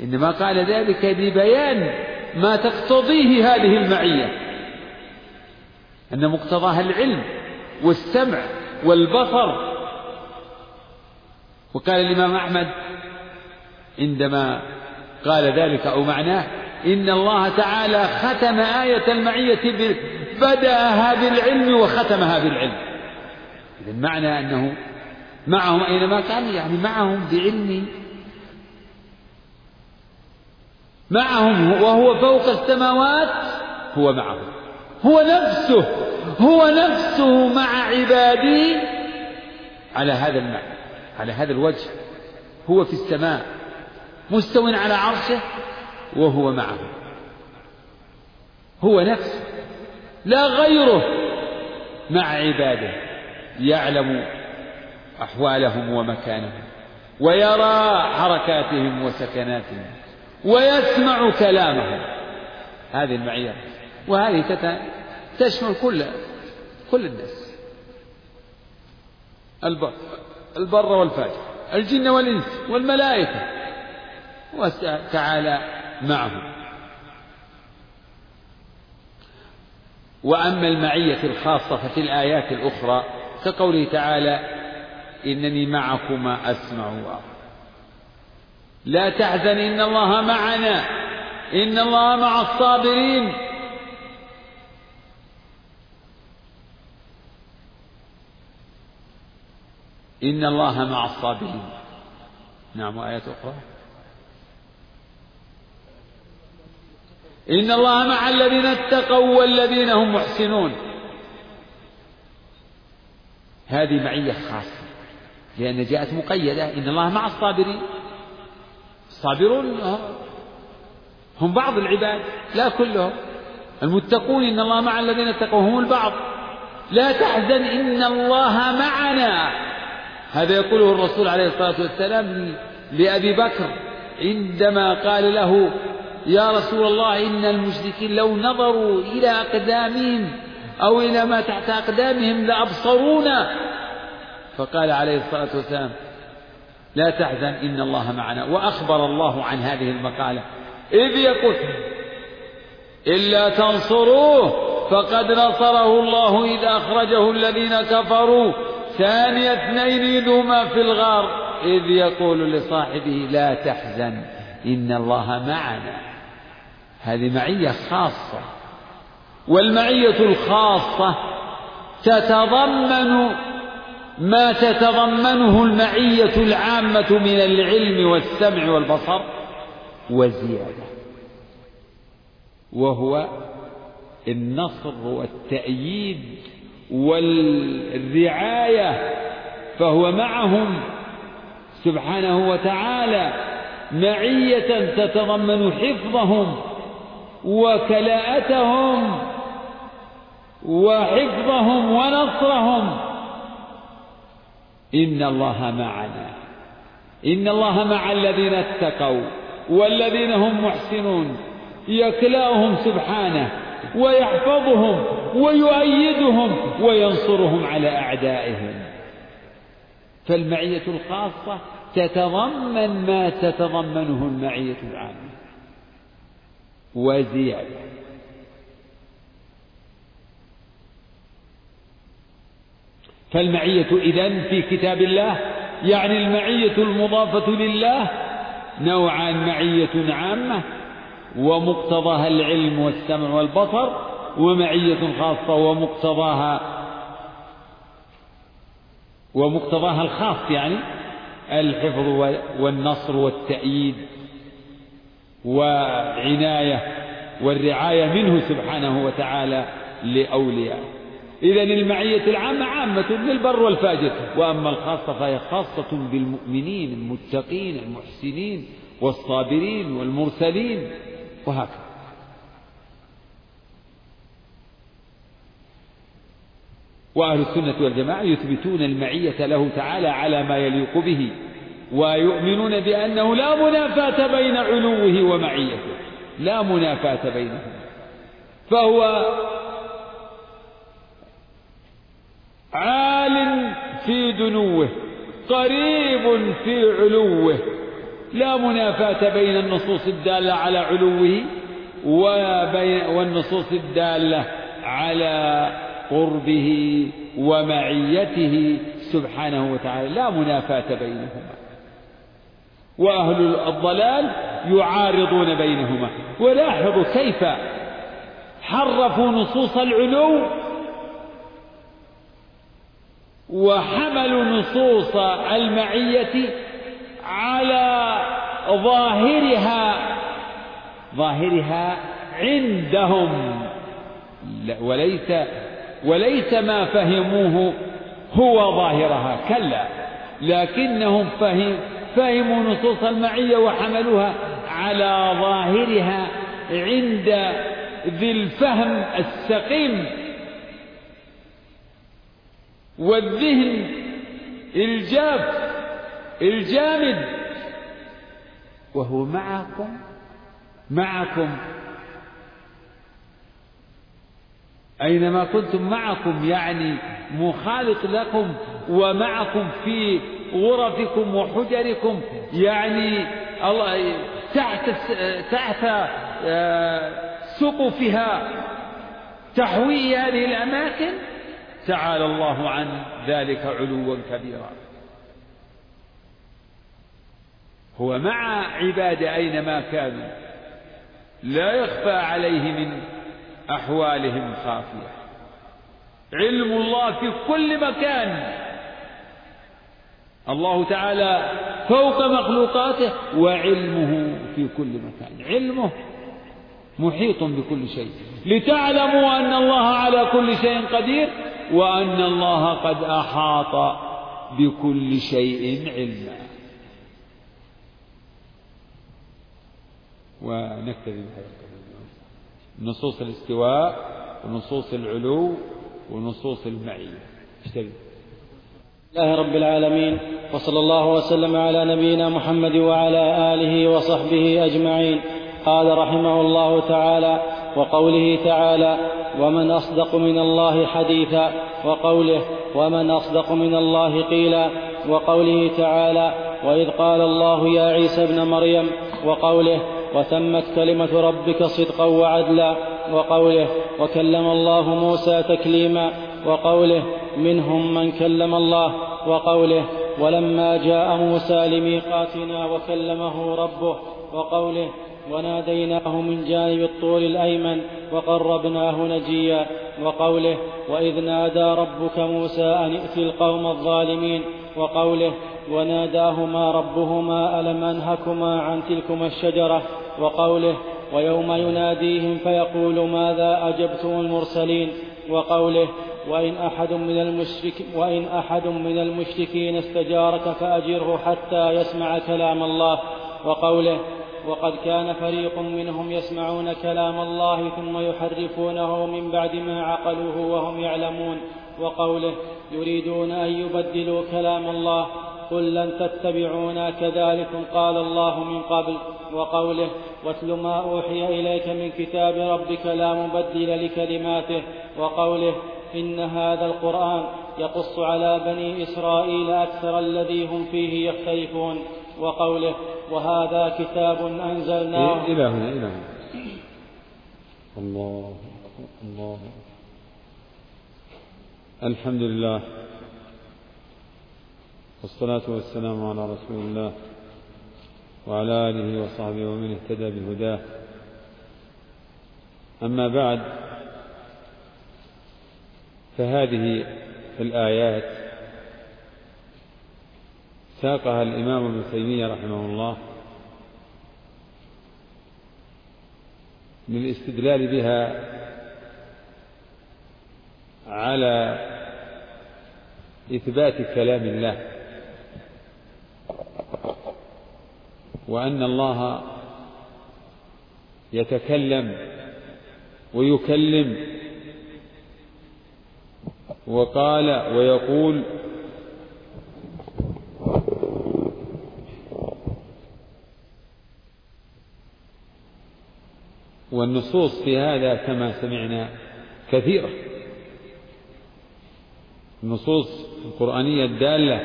إنما قال ذلك لبيان ما تقتضيه هذه المعية. أن مقتضاها العلم والسمع والبصر. وقال الإمام أحمد عندما قال ذلك أو معناه إن الله تعالى ختم آية المعية بدأها بالعلم وختمها بالعلم إذا معنى أنه معهم أينما كان يعني معهم بعلم. معهم وهو فوق السماوات هو معهم. هو نفسه هو نفسه مع عباده على هذا المعنى على هذا الوجه. هو في السماء مستو على عرشه وهو معه. هو نفسه لا غيره مع عباده. يعلم أحوالهم ومكانهم ويرى حركاتهم وسكناتهم ويسمع كلامهم. هذه المعية. وهذه تشمل كل كل الناس. البر البر والفاجر الجن والإنس والملائكة. وتعالى معهم. وأما المعية الخاصة ففي الآيات الأخرى كقوله تعالى إنني معكما أسمع وأرى. لا تحزن إن الله معنا إن الله مع الصابرين. إن الله مع الصابرين. نعم وآيات أخرى. إن الله مع الذين اتقوا والذين هم محسنون. هذه معية خاصة لأن جاءت مقيدة. إن الله مع الصابرين. الصابرون هم بعض العباد لا كلهم. المتقون إن الله مع الذين اتقوا هم البعض. لا تحزن إن الله معنا. هذا يقوله الرسول عليه الصلاة والسلام لأبي بكر عندما قال له يا رسول الله إن المشركين لو نظروا إلى أقدامهم أو إلى ما تحت أقدامهم لأبصرونا. فقال عليه الصلاة والسلام لا تحزن إن الله معنا. وأخبر الله عن هذه المقالة. إذ يقول إلا تنصروه فقد نصره الله إذ أخرجه الذين كفروا. ثاني اثنين هما في الغار إذ يقول لصاحبه لا تحزن إن الله معنا. هذه معية خاصة والمعية الخاصة تتضمن ما تتضمنه المعية العامة من العلم والسمع والبصر وزيادة وهو النصر والتأييد والرعاية فهو معهم سبحانه وتعالى معية تتضمن حفظهم وكلاءتهم وحفظهم ونصرهم. إن الله معنا. إن الله مع الذين اتقوا والذين هم محسنون. يكلاهم سبحانه. ويحفظهم ويؤيدهم وينصرهم على أعدائهم. فالمعية الخاصة تتضمن ما تتضمنه المعية العامة. وزيادة. فالمعية إذن في كتاب الله يعني المعية المضافة لله نوعان معية عامة ومقتضاها العلم والسمع والبصر ومعية خاصة ومقتضاها ومقتضاها الخاص يعني الحفظ والنصر والتأييد وعناية والرعاية منه سبحانه وتعالى لأوليائه إذا المعية العامة عامة للبر والفاجر وأما الخاصة فهي خاصة بالمؤمنين المتقين المحسنين والصابرين والمرسلين. وهكذا. وأهل السنة والجماعة يثبتون المعية له تعالى على ما يليق به ويؤمنون بأنه لا منافاة بين علوه ومعيته. لا منافاة بينهما فهو عال في دنوه قريب في علوه لا منافاة بين النصوص الدالة على علوه والنصوص الدالة على قربه ومعيته سبحانه وتعالى. لا منافاة بينهما. وأهل الضلال يعارضون بينهما. ولاحظوا كيف حرفوا نصوص العلو وحملوا نصوص المعية على ظاهرها ظاهرها عندهم. وليس وليس ما فهموه هو ظاهرها كلا لكنهم فهم فهموا نصوص المعية وحملوها على ظاهرها عند ذي الفهم السقيم. والذهن الجاف الجامد. وهو معكم معكم. أينما كنتم معكم يعني مخالط لكم ومعكم في غرفكم وحجركم يعني الله تحت تحت آه، سقفها تحوي هذه الأماكن تعالى الله عن ذلك علوا كبيرا. هو مع عباده أينما كانوا لا يخفى عليه من أحوالهم خافية. علم الله في كل مكان. الله تعالى فوق مخلوقاته وعلمه في كل مكان. علمه محيط بكل شيء. لتعلموا أن الله على كل شيء قدير وأن الله قد أحاط بكل شيء علما. ونكتفي بهذا نصوص الاستواء ونصوص العلو ونصوص المعية. اشتري. الله رب العالمين وصلى الله وسلم على نبينا محمد وعلى آله وصحبه أجمعين. قال رحمه الله تعالى وقوله تعالى ومن أصدق من الله حديثا وقوله ومن أصدق من الله قيلا وقوله تعالى وإذ قال الله يا عيسى ابن مريم وقوله وتمت كلمة ربك صدقا وعدلا وقوله وكلم الله موسى تكليما وقوله منهم من كلم الله وقوله ولما جاء موسى لميقاتنا وكلمه ربه وقوله وناديناه من جانب الطول الأيمن وقربناه نجيا وقوله وإذ نادى ربك موسى أن ائت القوم الظالمين وقوله وناداهما ربهما ألم أنهكما عن تلكما الشجرة وقوله ويوم يناديهم فيقول ماذا أجبتم المرسلين وقوله وإن أحد من المشرك وإن أحد من المشركين استجارك فأجره حتى يسمع كلام الله وقوله وقد كان فريق منهم يسمعون كلام الله ثم يحرفونه من بعد ما عقلوه وهم يعلمون. وقوله يريدون أن يبدلوا كلام الله قل لن تتبعونا كذلكم قال الله من قبل. وقوله واتل ما أوحي إليك من كتاب ربك لا مبدل لكلماته. وقوله إن هذا القرآن يقص على بني إسرائيل أكثر الذي هم فيه يختلفون. وقوله وهذا كتاب أنزلناه. إلى هنا إلى هنا. الله الله الحمد لله والصلاة والسلام على رسول الله وعلى آله وصحبه ومن اهتدى بهداه. أما بعد فهذه الآيات ساقها الإمام ابن تيمية رحمه الله للاستدلال بها على إثبات كلام الله وأن الله يتكلم ويكلم وقال ويقول والنصوص في هذا كما سمعنا كثيرة. النصوص القرآنية الدالة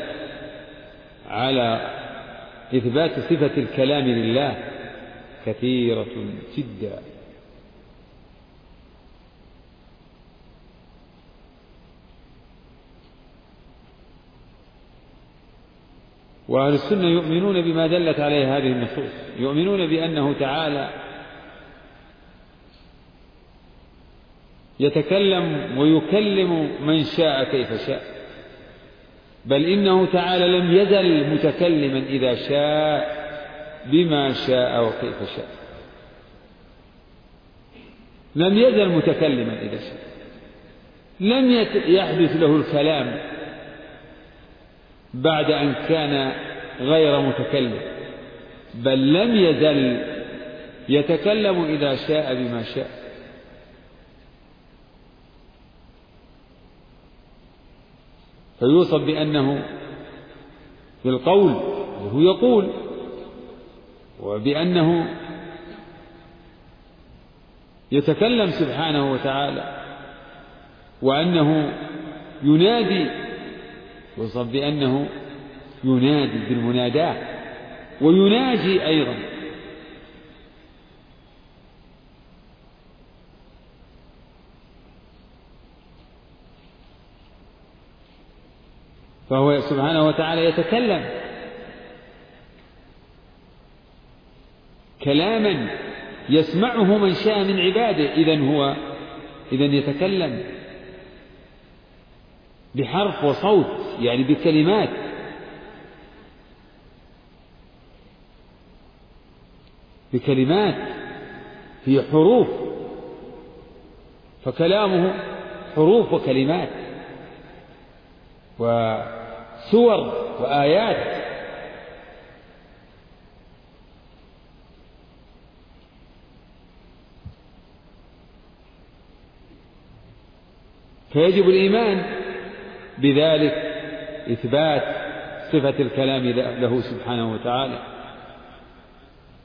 على إثبات صفة الكلام لله كثيرة جدا. وأهل السنة يؤمنون بما دلت عليه هذه النصوص يؤمنون بأنه تعالى يتكلم ويكلم من شاء كيف شاء. بل إنه تعالى لم يزل متكلما إذا شاء بما شاء وكيف شاء. لم يزل متكلما إذا شاء. لم يحدث له الكلام بعد أن كان غير متكلم. بل لم يزل يتكلم إذا شاء بما شاء. فيوصف بأنه في القول وهو يقول وبأنه يتكلم سبحانه وتعالى وأنه ينادي يوصف بأنه ينادي بالمناداة ويناجي أيضا. فهو سبحانه وتعالى يتكلم. كلاما يسمعه من شاء من عباده. إذا هو إذا يتكلم بحرف وصوت يعني بكلمات. بكلمات هي حروف. فكلامه حروف وكلمات. وسور وآيات. فيجب الإيمان بذلك إثبات صفة الكلام له سبحانه وتعالى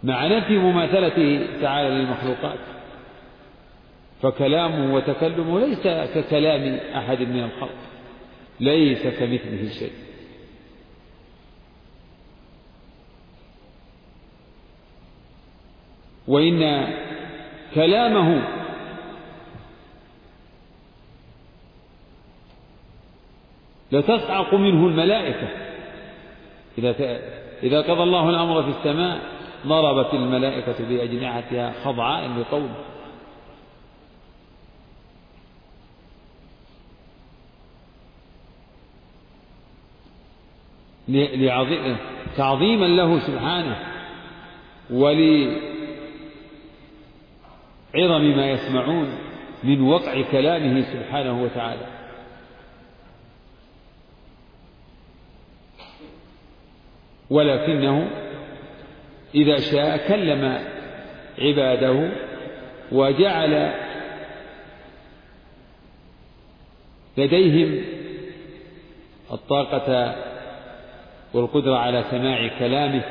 مع نفي مماثلته تعالى للمخلوقات. فكلامه وتكلمه ليس ككلام أحد من الخلق ليس كمثله شيء. وإن كلامه لتصعق منه الملائكة. إذا إذا قضى الله الأمر في السماء ضربت الملائكة بأجنحتها خضعاء لقوله تعظيما له سبحانه. ولعظم ما يسمعون من وقع كلامه سبحانه وتعالى. ولكنه إذا شاء كلم عباده وجعل لديهم الطاقة والقدرة على سماع كلامه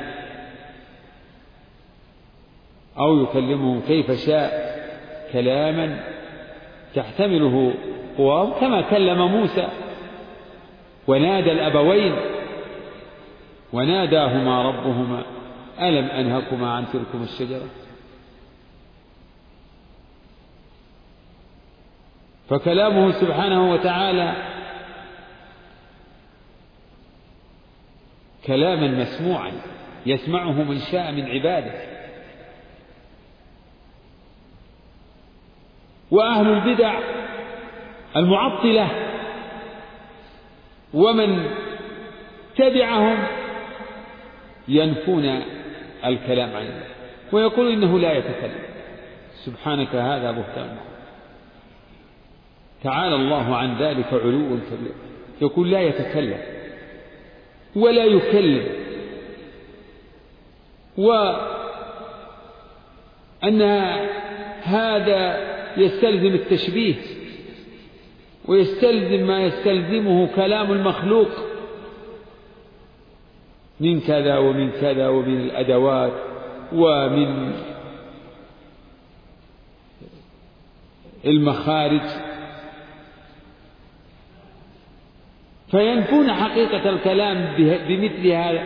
أو يكلمهم كيف شاء كلاما تحتمله قواه كما كلم موسى ونادى الأبوين وناداهما ربهما ألم أنهكما عن تلكم الشجرة فكلامه سبحانه وتعالى كلاما مسموعا يسمعه من شاء من عباده وأهل البدع المعطلة ومن تبعهم ينفون الكلام عن الله ويقول إنه لا يتكلم. سبحانك هذا بهتان. تعالى الله عن ذلك علوا كبيرا يقول لا يتكلم ولا يكلم. وأن هذا يستلزم التشبيه ويستلزم ما يستلزمه كلام المخلوق من كذا ومن كذا ومن الأدوات ومن المخارج. فينفون حقيقة الكلام بمثل هذا.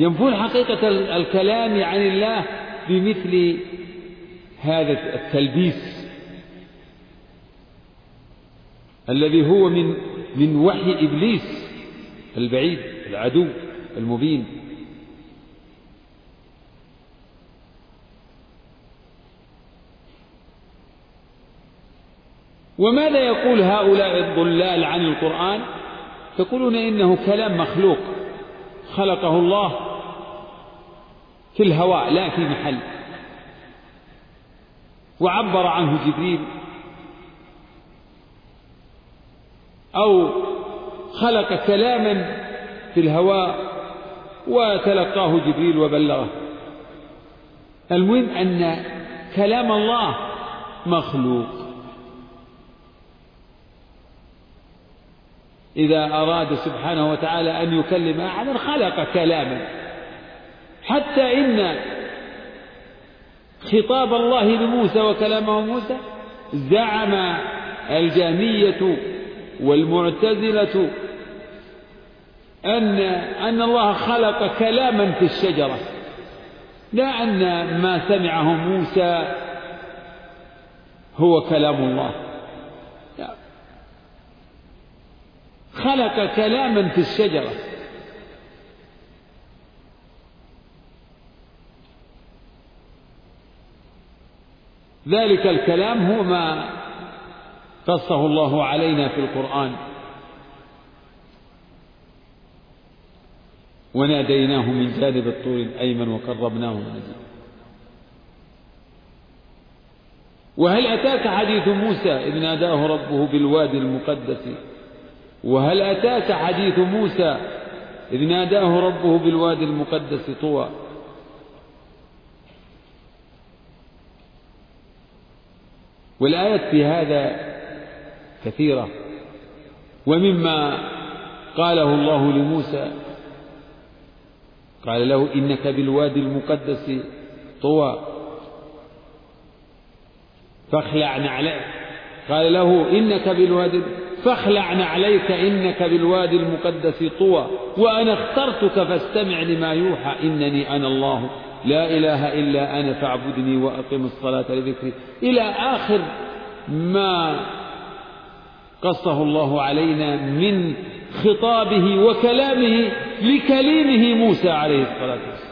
ينفون حقيقة الكلام عن الله بمثل هذا التلبيس الذي هو من من وحي إبليس البعيد العدو المبين. وماذا يقول هؤلاء الضلال عن القرآن؟ يقولون إنه كلام مخلوق خلقه الله في الهواء لا في محل. وعبر عنه جبريل. أو خلق كلاما في الهواء وتلقاه جبريل وبلغه. المهم أن كلام الله مخلوق. إذا أراد سبحانه وتعالى أن يكلم أحدا خلق كلاما. حتى إن خطاب الله لموسى وكلامه موسى زعم الجهمية والمعتزلة أن أن الله خلق كلاما في الشجرة. لا أن ما سمعه موسى هو كلام الله. لا. خلق كلاما في الشجرة. ذلك الكلام هو ما قصه الله علينا في القرآن. وناديناه من جانب الطور الأيمن وقربناه نجيا وهل أتاك حديث موسى إذ ناداه ربه بالوادي المقدس؟ وهل أتاك حديث موسى إذ ناداه ربه بالوادي المقدس طوى؟ والآيات في هذا كثيرة. ومما قاله الله لموسى قال له إنك بالوادي المقدس طوى فاخلع نعليك. قال له إنك بالوادي فاخلع نعليك إنك بالوادي المقدس طوى وأنا اخترتك فاستمع لما يوحى إنني أنا الله. لا إله إلا أنا فاعبدني وأقم الصلاة لذكري. إلى آخر ما قصه الله علينا من خطابه وكلامه لكليمه موسى عليه الصلاة والسلام.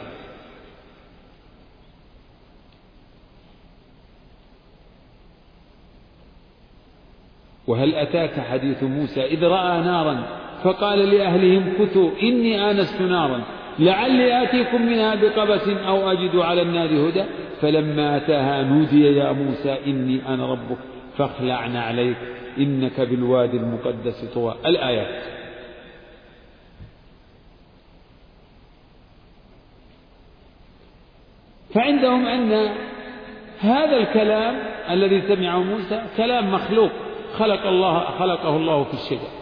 وهل أتاك حديث موسى إذ رأى نارا فقال لأهلهم كثوا إني آنست نارا. لعلي آتيكم منها بقبس أو أجد على النار هدى. فلما أتاها نودي يا موسى إني أنا ربك فاخلع عليك. إنك بالوادي المقدس طوى. الآيات. فعندهم أن هذا الكلام الذي سمعه موسى كلام مخلوق. خلق الله خلقه الله في الشجر.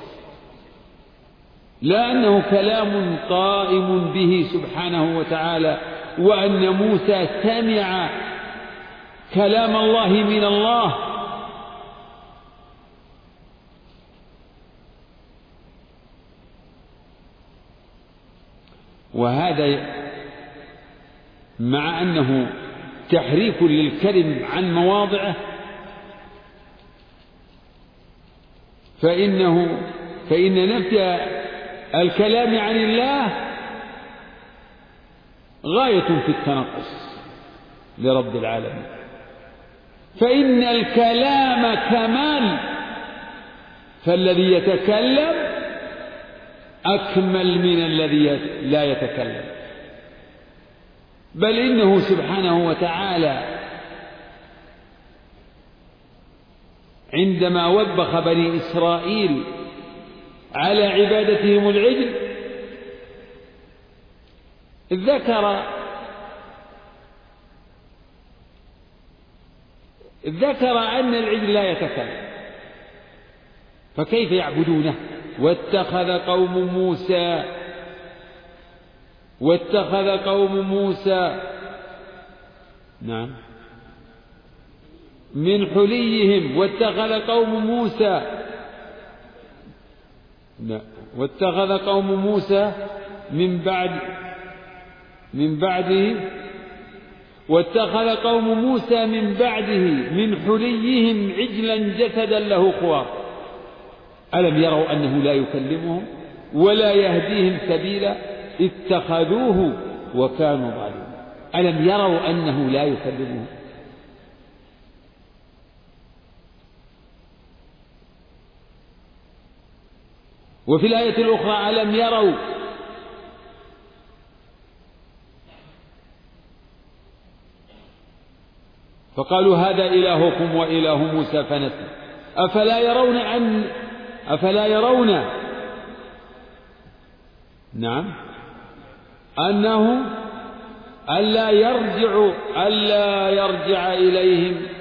لا أنه كلام قائم به سبحانه وتعالى وأن موسى سمع كلام الله من الله. وهذا مع أنه تحريف للكلم عن مواضعه فإنه فإن نفي الكلام عن الله غاية في التنقص لرب العالمين. فإن الكلام كمال فالذي يتكلم أكمل من الذي لا يتكلم. بل إنه سبحانه وتعالى عندما وبخ بني إسرائيل على عبادتهم العجل. ذكر ذكر أن العجل لا يتكلم. فكيف يعبدونه؟ واتخذ قوم موسى واتخذ قوم موسى. نعم. من حليهم واتخذ قوم موسى. لا. واتخذ قوم موسى من بعد من بعده واتخذ قوم موسى من بعده من حليهم عجلا جسدا له خوار ألم يروا أنه لا يكلمهم ولا يهديهم سبيلا؟ اتخذوه وكانوا ظالمين. ألم يروا أنه لا يكلمهم؟ وفي الآية الأخرى ألم يروا؟ فقالوا هذا إلهكم وإله موسى فنسي. أفلا يرون أن أفلا يرون؟ نعم. أنه ألا يرجع ألا يرجع إليهم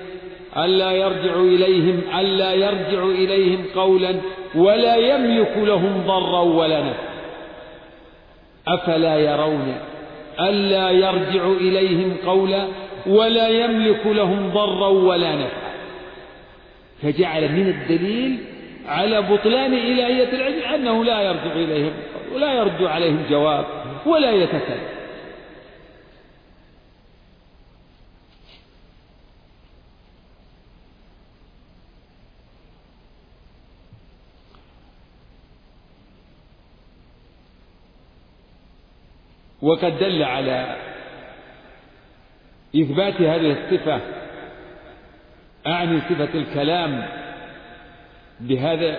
ألا يرجع إليهم ألا يرجع إليهم قولا ولا يملك لهم ضرا ولا نفعا أفلا يرون ألا يرجع إليهم قولا ولا يملك لهم ضرا ولا نفعا فجعل من الدليل على بطلان إلهية العلم أنه لا يرجع إليهم ولا يرد عليهم جواب ولا يتكلم. وقد دل على إثبات هذه الصفة أعني صفة الكلام بهذا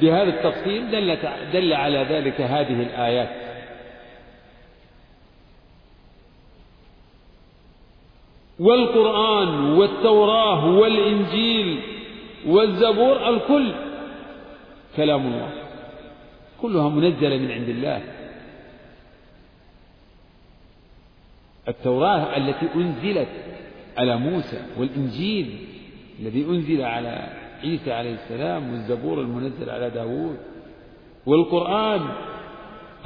بهذا التفصيل دل دل على ذلك هذه الآيات. والقرآن والتوراة والإنجيل والزبور الكل كلام الله كلها منزلة من عند الله. التوراة التي أنزلت على موسى والإنجيل الذي أنزل على عيسى عليه السلام والزبور المنزل على داود والقرآن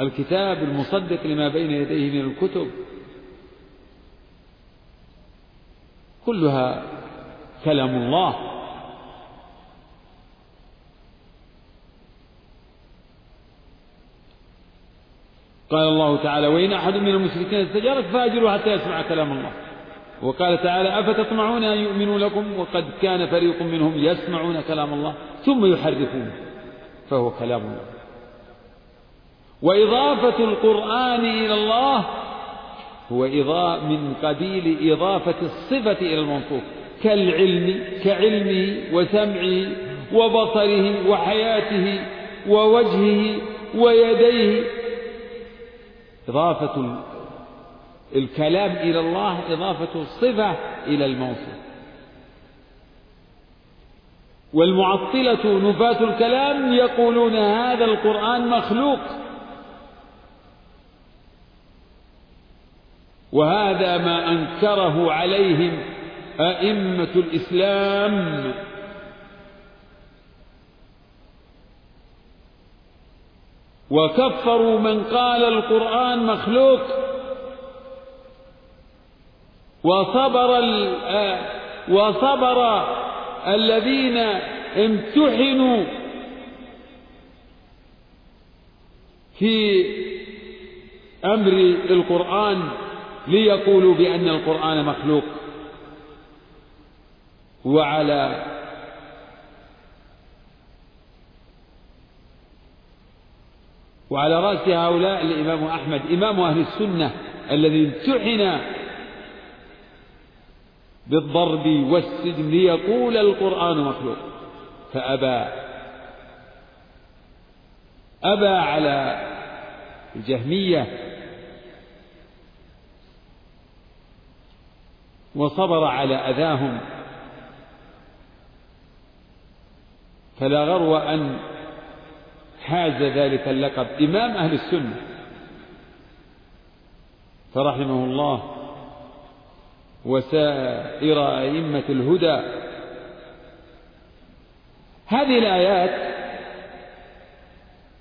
الكتاب المصدق لما بين يديه من الكتب. كلها كلام الله. قال الله تعالى وإن أحد من المشركين استجارك فأجره حتى يسمع كلام الله. وقال تعالى أفتطمعون أن يؤمنوا لكم وقد كان فريق منهم يسمعون كلام الله ثم يحرفونه فهو كلام الله. وإضافة القرآن إلى الله هو من قبيل إضافة الصفة إلى الموصوف. كالعلم كعلمه وسمعه وبصره وحياته ووجهه ويديه إضافة الكلام إلى الله إضافة الصفة إلى الموصوف والمعطلة نفاة الكلام يقولون هذا القرآن مخلوق. وهذا ما أنكره عليهم أئمة الإسلام. وكفروا من قال القرآن مخلوق وصبر آه، وصبر الذين امتحنوا في أمر القرآن ليقولوا بأن القرآن مخلوق وعلى وعلى رأس هؤلاء الإمام أحمد إمام أهل السنة الذي امتحن بالضرب والسجن ليقول القرآن مخلوق. فأبى أبى على الجهمية وصبر على أذاهم. فلا غرو أن حاز ذلك اللقب. إمام أهل السنة فرحمه الله وسائر أئمة الهدى. هذه الآيات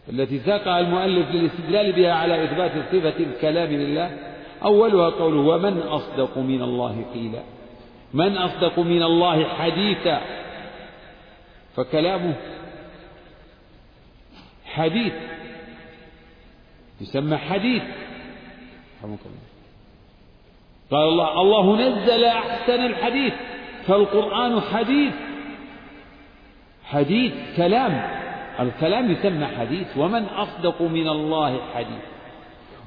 التي ساقها المؤلف للاستدلال بها على إثبات صفة الكلام لله أولها قوله ومن أصدق من الله قيلا. من أصدق من الله حديثا. فكلامه حديث. يسمى حديث. الله. قال الله الله نزل أحسن الحديث فالقرآن حديث. حديث كلام. الكلام يسمى حديث. ومن أصدق من الله حديث.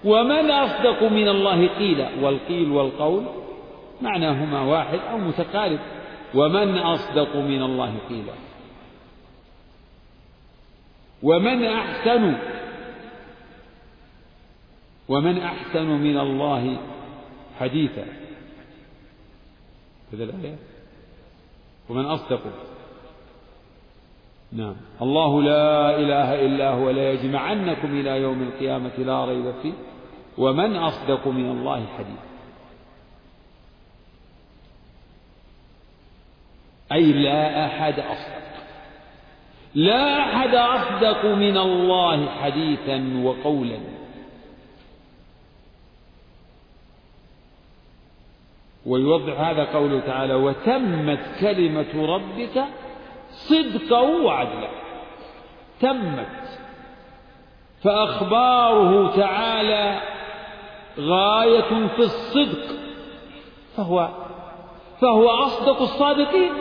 ومن أصدق من الله قيل والقيل والقول معناهما واحد أو متقارب. ومن أصدق من الله قيلا ومن أحسن ومن أحسن من الله حديثا. كذا الآية؟ ومن أصدق. نعم. الله لا إله إلا هو لا يجمعنكم إلى يوم القيامة لا ريب فيه. ومن أصدق من الله حديثا. أي لا أحد أصدق. لا أحد أصدق من الله حديثا وقولا. ويوضح هذا قوله تعالى وتمت كلمة ربك صدقا وعدلا. تمت. فأخباره تعالى غاية في الصدق. فهو فهو أصدق الصادقين.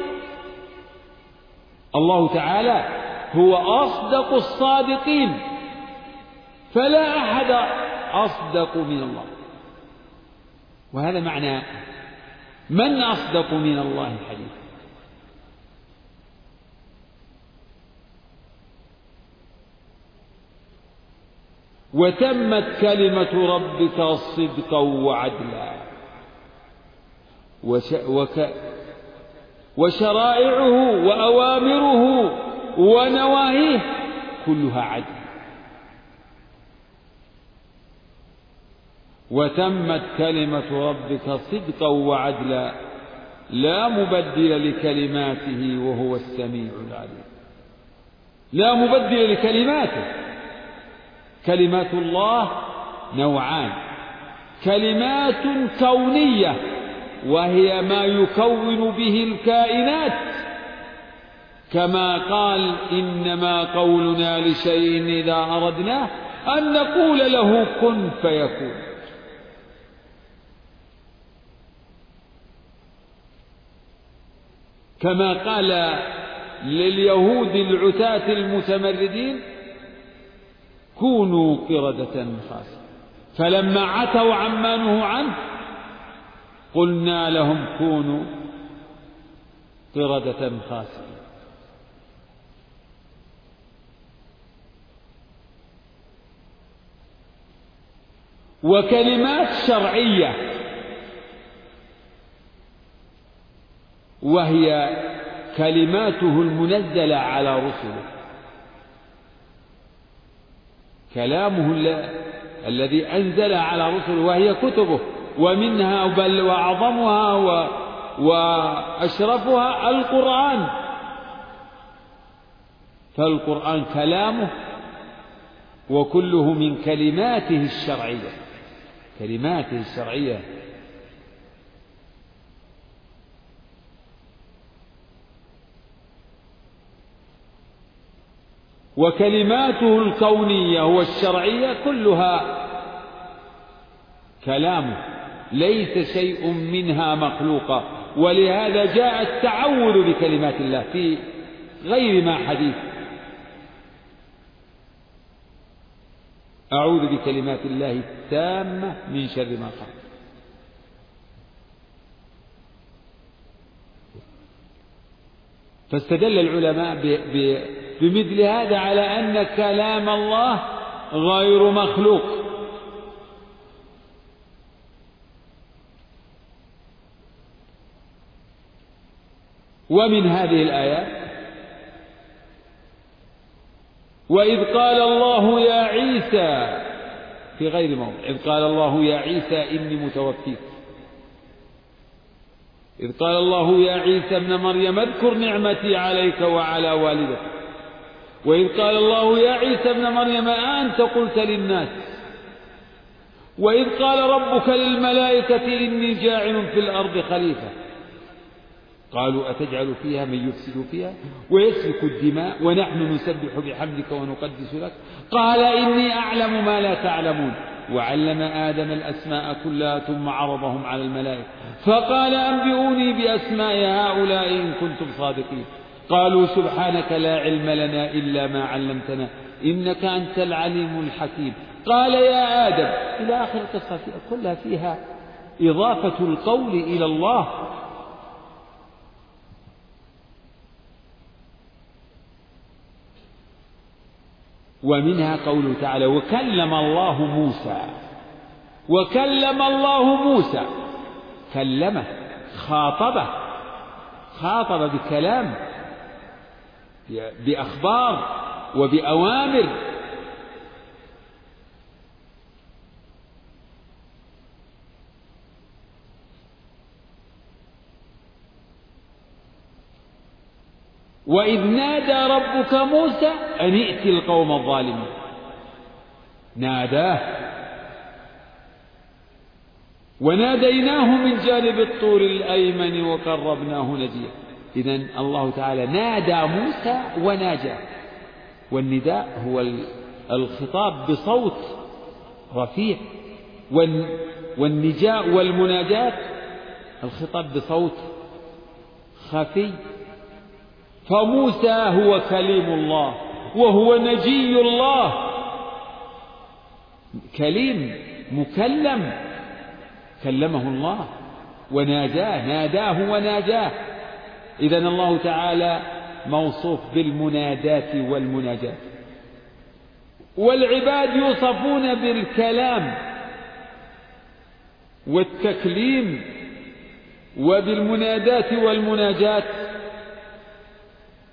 الله تعالى هو أصدق الصادقين. فلا أحد أصدق من الله. وهذا معنى من أصدق من الله حديثا وتمت كلمة ربك صدقا وعدلا. وشرائعه وأوامره ونواهيه كلها عدل. وتمت كلمة ربك صدقا وعدلا لا مبدل لكلماته وهو السميع العليم. لا مبدل لكلماته. كلمات الله نوعان. كلمات كونية وهي ما يكون به الكائنات كما قال إنما قولنا لشيء إذا أردناه أن نقول له كن فيكون. كما قال لليهود العتاة المتمردين كونوا قردة خاسئة فلما عتوا عما نهوا عنه قلنا لهم كونوا قردة خاسئة وكلمات شرعية. وهي كلماته المنزلة على رسله. كلامه الذي أنزل على رسله وهي كتبه. ومنها بل وأعظمها و وأشرفها القرآن. فالقرآن كلامه وكله من كلماته الشرعية. كلماته الشرعية وكلماته الكونية والشرعية كلها كلامه ليس شيء منها مخلوقا ولهذا جاء التعوذ بكلمات الله في غير ما حديث. أعوذ بكلمات الله التامة من شر ما خلق فاستدل العلماء بمثل هذا على أن كلام الله غير مخلوق. ومن هذه الآيات وإذ قال الله يا عيسى في غير موضع إذ قال الله يا عيسى إني متوفيك. إذ قال الله يا عيسى ابن مريم اذكر نعمتي عليك وعلى والدتك وإذ قال الله يا عيسى ابن مريم أنت قلت للناس؟ وإذ قال ربك للملائكة إني جاعل في الأرض خليفة. قالوا أتجعل فيها من يفسد فيها ويسفك الدماء ونحن نسبح بحمدك ونقدس لك؟ قال إني أعلم ما لا تعلمون. وعلم آدم الأسماء كلها ثم عرضهم على الملائكة. فقال أنبئوني بأسماء هؤلاء إن كنتم صادقين. قالوا سبحانك لا علم لنا إلا ما علمتنا. إنك أنت العليم الحكيم. قال يا آدم إلى آخر القصة كلها فيها إضافة القول إلى الله. ومنها قوله تعالى وكلم الله موسى وكلم الله موسى كلمه خاطبه خاطب بكلام بأخبار وبأوامر وإذ نادى ربك موسى أن ائت القوم الظالمين. ناداه. وناديناه من جانب الطور الأيمن وقربناه نجيا. إذا الله تعالى نادى موسى وناجاه. والنداء هو الخطاب بصوت رفيع. والنجاء والمناجاة الخطاب بصوت خفي. فموسى هو كليم الله وهو نجي الله. كليم مكلم كلمه الله وناجاه ناداه وناجاه. إذا الله تعالى موصوف بالمناداة والمناجاة والعباد يوصفون بالكلام والتكليم وبالمناداة والمناجاة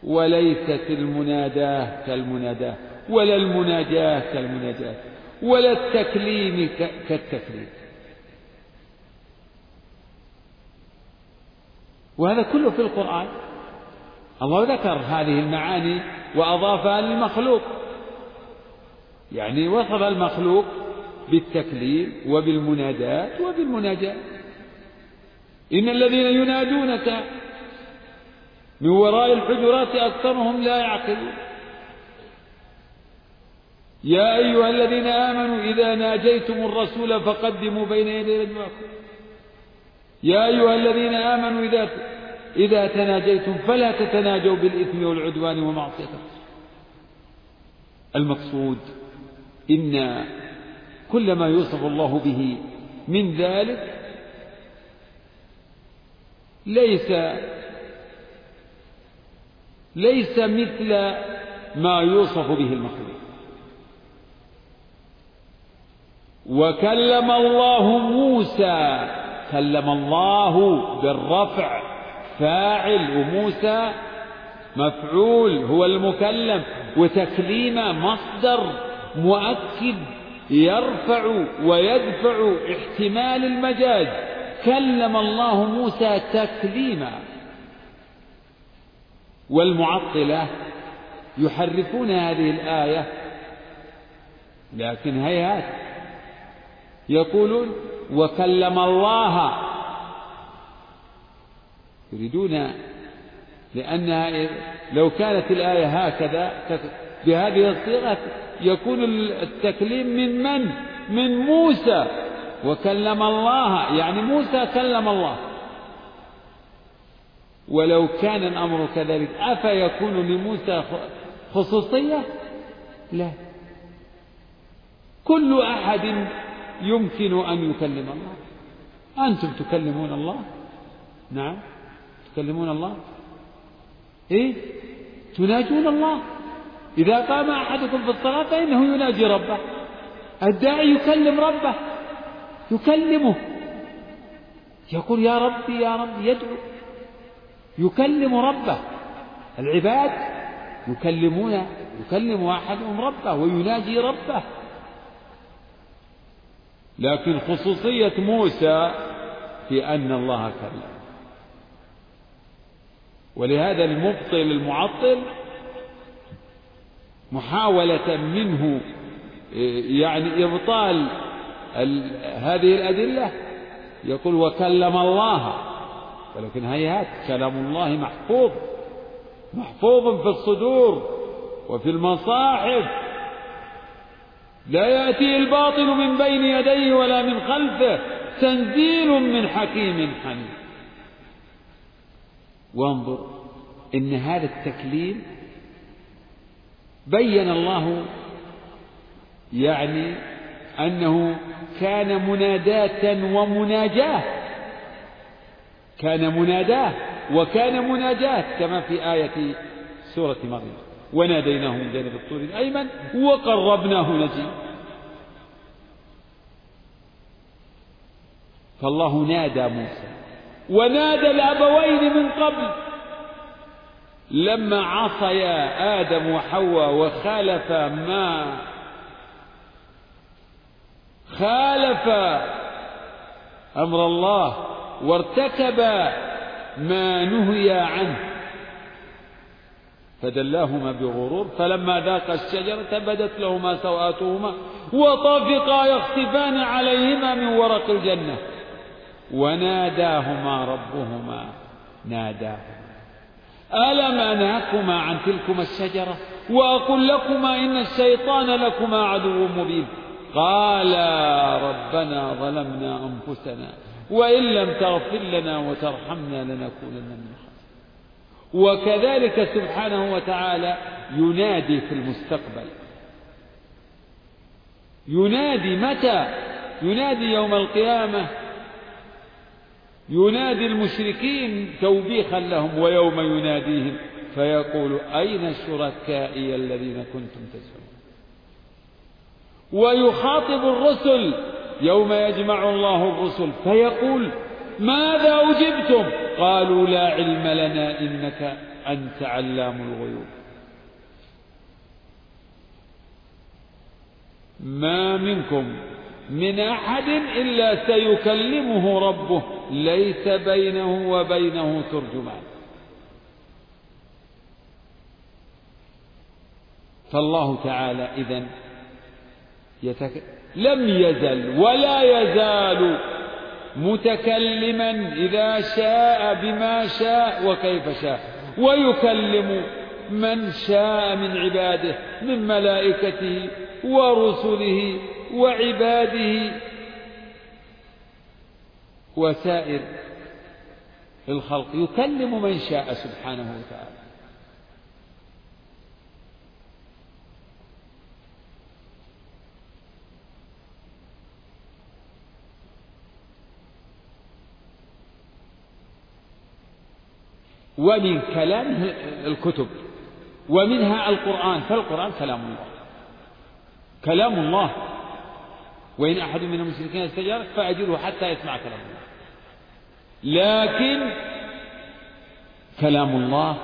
وليست المناداة كالمناداة ولا المناجاة كالمناجاة ولا التكليم كالتكليم. وهذا كله في القرآن. الله ذكر هذه المعاني وأضافها للمخلوق يعني وصف المخلوق بالتكليم وبالمنادات وبالمناجاة. إن الذين ينادونك من وراء الحجرات أكثرهم لا يعقلون. يا أيها الذين آمنوا إذا ناجيتم الرسول فقدموا بين يدي نجواكم يا أيها الذين آمنوا إذا إذا تناجيتم فلا تتناجوا بالإثم والعدوان ومعصية المقصود إن كل ما يوصف الله به من ذلك ليس ليس مثل ما يوصف به المخلوق. وكلم الله موسى كلم الله بالرفع فاعل وموسى مفعول هو المكلم وتكليمه مصدر مؤكد يرفع ويدفع احتمال المجاز. كلم الله موسى تكليما والمعطلة يحرفون هذه الآية لكن هيهات يقولون وكلم الله. يريدون لأنها لو كانت الآية هكذا بهذه الصيغة يكون التكليم من من؟ من موسى. وكلم الله يعني موسى كلم الله. ولو كان الأمر كذلك أفيكون لموسى خصوصية؟ لا. كل أحد يمكن أن يكلم الله. أنتم تكلمون الله؟ نعم. تكلمون الله؟ إيه؟ تناجون الله؟ إذا قام أحدكم في الصلاة فإنه يناجي ربه. الداعي يكلم ربه. يكلمه. يقول يا ربي يا ربي يدعو. يكلم ربه. العباد يكلمون يكلم أحدهم ربه ويناجي ربه. لكن خصوصية موسى في أن الله كلم. ولهذا المبطل المعطل محاولة منه يعني إبطال هذه الأدلة يقول وكلم الله. ولكن هيهات كلام الله محفوظ؟ محفوظ في الصدور وفي المصاحف. لا يأتي الباطل من بين يديه ولا من خلفه. تنزيل من حكيم حميد. وانظر إن هذا التكليم بين الله يعني أنه كان مناداة ومناجاة. كان مناداة وكان مناجاة كما في آية سورة مريم وناديناه من جانب الطور الأيمن وقربناه نجيا. فالله نادى موسى ونادى الأبوين من قبل. لما عصيا آدم وحواء وخالف ما خالف أمر الله وارتكب ما نهي عنه. فدلاهما بغرور فلما ذاقا الشجرة بدت لهما سوآتهما وطفقا يخسفان عليهما من ورق الجنة. وناداهما ربهما ناداهما. ألم أنهكما عن تلكما الشجرة؟ وأقول لكما إن الشيطان لكما عدو مبين. قالا ربنا ظلمنا أنفسنا وإن لم تغفر لنا وترحمنا لنكونن من الخاسرين. وكذلك سبحانه وتعالى ينادي في المستقبل. ينادي متى؟ ينادي يوم القيامة. ينادي المشركين توبيخا لهم ويوم يناديهم فيقول أين شركائي الذين كنتم تزعمون؟ ويخاطب الرسل يوم يجمع الله الرسل فيقول ماذا أجبتم؟ قالوا لا علم لنا إنك أنت علام الغيوب. ما منكم من أحد إلا سيكلمه ربه ليس بينه وبينه ترجمان. فالله تعالى إذن يتك... لم يزل ولا يزال متكلما إذا شاء بما شاء وكيف شاء. ويكلم من شاء من عباده من ملائكته ورسله وعباده. وسائر الخلق يكلم من شاء سبحانه وتعالى. ومن كلامه الكتب ومنها القرآن فالقرآن كلام الله. كلام الله. وإن أحد من المشركين استجارك فأجره حتى يسمع كلام الله. لكن كلام الله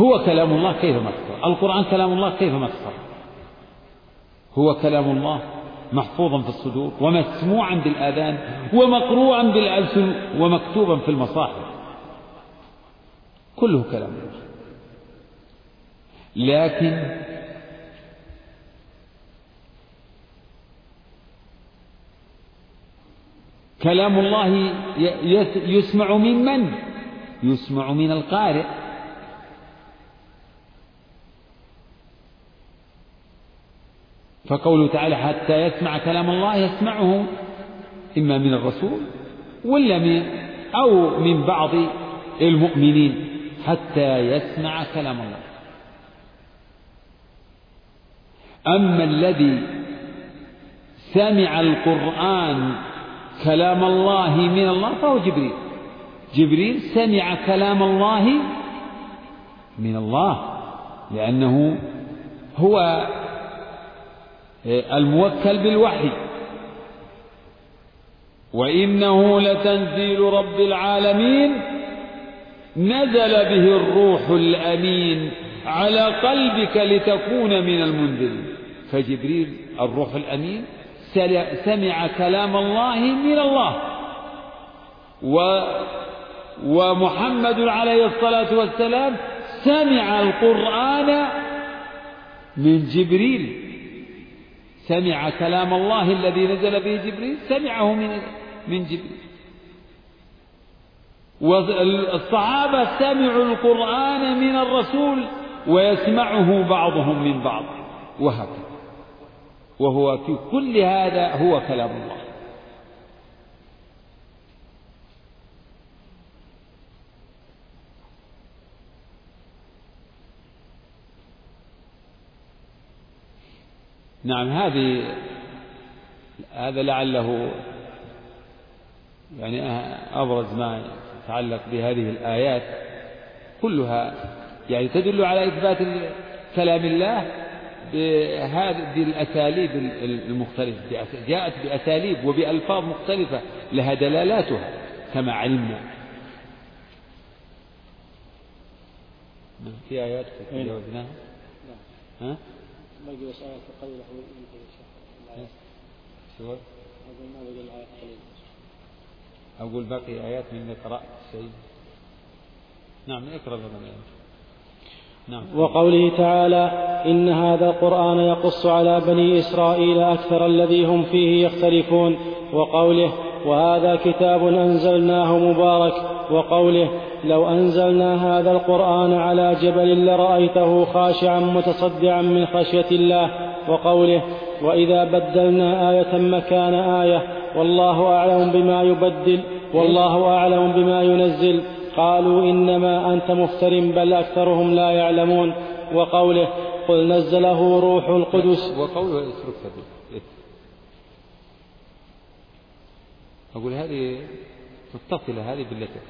هو كلام الله كيف ما القرآن كلام الله كيف ما هو كلام الله محفوظا في الصدور ومسموعا بالآذان ومقروعا بالألسن ومكتوبا في المصاحف. كله كلام. الله لكن كلام الله يسمع من من؟ يسمع من القارئ. فقوله تعالى حتى يسمع كلام الله يسمعه إما من الرسول ولا من أو من بعض المؤمنين. حتى يسمع كلام الله. أما الذي سمع القرآن كلام الله من الله فهو جبريل. جبريل سمع كلام الله من الله لأنه هو الموكل بالوحي. وإنه لتنزيل رب العالمين نزل به الروح الأمين على قلبك لتكون من المنذرين. فجبريل الروح الأمين سمع كلام الله من الله. و ومحمد عليه الصلاة والسلام سمع القرآن من جبريل. سمع كلام الله الذي نزل به جبريل سمعه من من جبريل. والصحابة سمعوا القرآن من الرسول ويسمعه بعضهم من بعض. وهكذا. وهو في كل هذا هو كلام الله. نعم هذه هذا لعله يعني أبرز ما يتعلق بهذه الآيات كلها يعني تدل على إثبات كلام الله بهذه الأساليب المختلفة جاءت بأساليب وبألفاظ مختلفة لها دلالاتها كما علمنا. نعم، في آيات تجاوزناها ها؟ باقي بس آيات قليلة شو؟ ما بقي الآيات قليلة أقول باقي آيات من قرأت شيء. نعم اقرأ نعم. وقوله تعالى إن هذا القرآن يقص على بني إسرائيل أكثر الذي هم فيه يختلفون. وقوله وهذا كتاب أنزلناه مبارك. وقوله لو أنزلنا هذا القرآن على جبل لرأيته خاشعا متصدعا من خشية الله. وقوله وإذا بدلنا آية مكان آية والله أعلم بما يبدل والله أعلم بما ينزل. قالوا إنما أنت مفتر بل أكثرهم لا يعلمون. وقوله قل نزله روح القدس. وقوله اترك أقول هذه متصلة هذه بالتي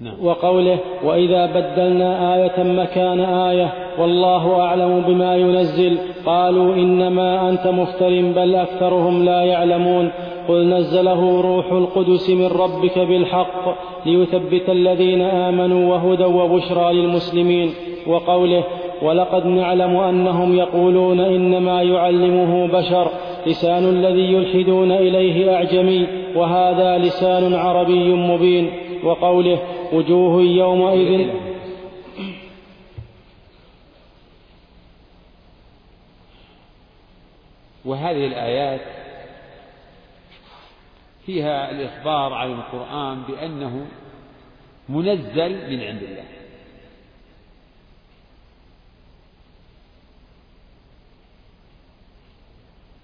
نعم. وقوله وإذا بدلنا آية مكان آية والله أعلم بما ينزل قالوا إنما أنت مفتر بل أكثرهم لا يعلمون قل نزله روح القدس من ربك بالحق ليثبت الذين آمنوا وهدى وبشرى للمسلمين وقوله ولقد نعلم أنهم يقولون إنما يعلمه بشر لسان الذي يلحدون إليه أعجمي وهذا لسان عربي مبين وقوله وجوه يومئذ وهذه الآيات فيها الإخبار عن القرآن بأنه منزل من عند الله.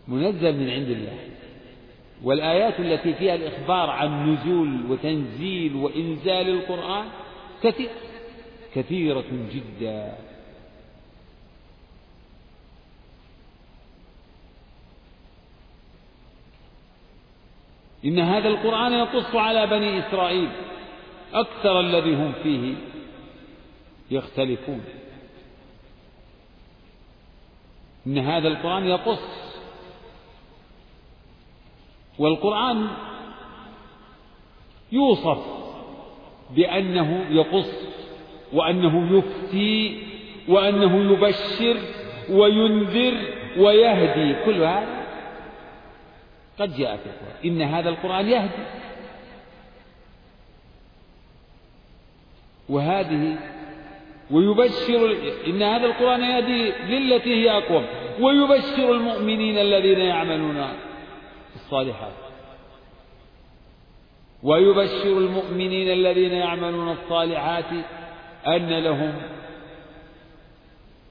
منزل من عند الله. والآيات التي فيها الإخبار عن نزول وتنزيل وإنزال القرآن كثير كثيرة جدا. إن هذا القرآن يقص على بني إسرائيل أكثر الذي هم فيه يختلفون. إن هذا القرآن يقص والقرآن يوصف بأنه يقص وأنه يفتي وأنه يبشر وينذر ويهدي. كل هذا قد جاء في القرآن. إن هذا القرآن يهدي. وهذه ويبشر إن هذا القرآن يهدي للتي هي أقوم. ويبشر المؤمنين الذين يعملون الصالحات. ويبشر المؤمنين الذين يعملون الصالحات أن لهم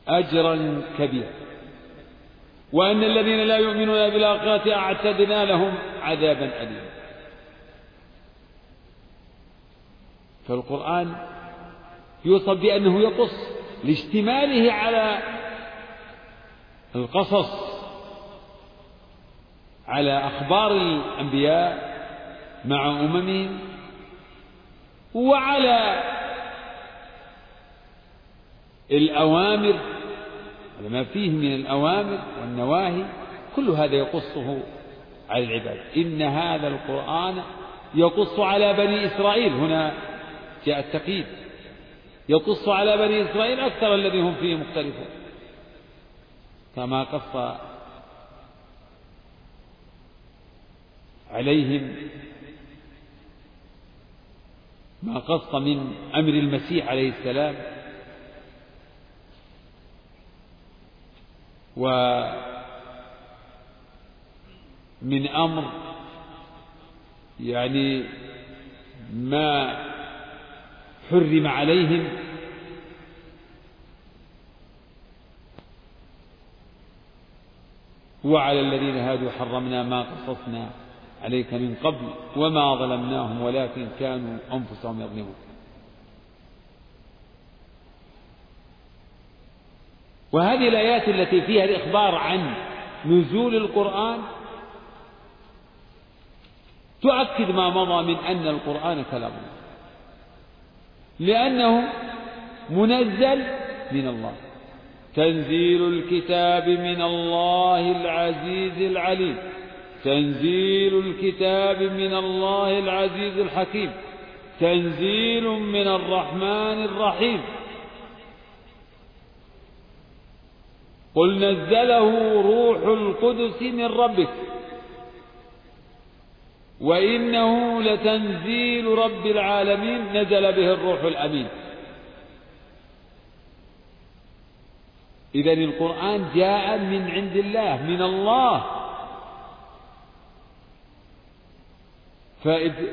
أجرا كبيرا. وأن الذين لا يؤمنون بالآخرة أعتدنا لهم عذابا أليما. فالقرآن يوصف بأنه يقص لاشتماله على القصص على أخبار الأنبياء مع أممهم وعلى الأوامر ما فيه من الأوامر والنواهي كل هذا يقصه على العباد. إن هذا القرآن يقص على بني إسرائيل. هنا جاء التقييد. يقص على بني إسرائيل أكثر الذي هم فيه مختلفون. كما قص عليهم ما قص من أمر المسيح عليه السلام ومن أمر يعني ما حرم عليهم وعلى الذين هادوا حرمنا ما قصصنا. عليك من قبل وما ظلمناهم ولكن كانوا أنفسهم يظلمون. وهذه الآيات التي فيها الإخبار عن نزول القرآن تؤكد ما مضى من أن القرآن كلام الله. لأنه منزل من الله. تنزيل الكتاب من الله العزيز العليم. تنزيل الكتاب من الله العزيز الحكيم. تنزيل من الرحمن الرحيم. قل نزله روح القدس من ربك وإنه لتنزيل رب العالمين. نزل به الروح الأمين. إذا القرآن جاء من عند الله من الله.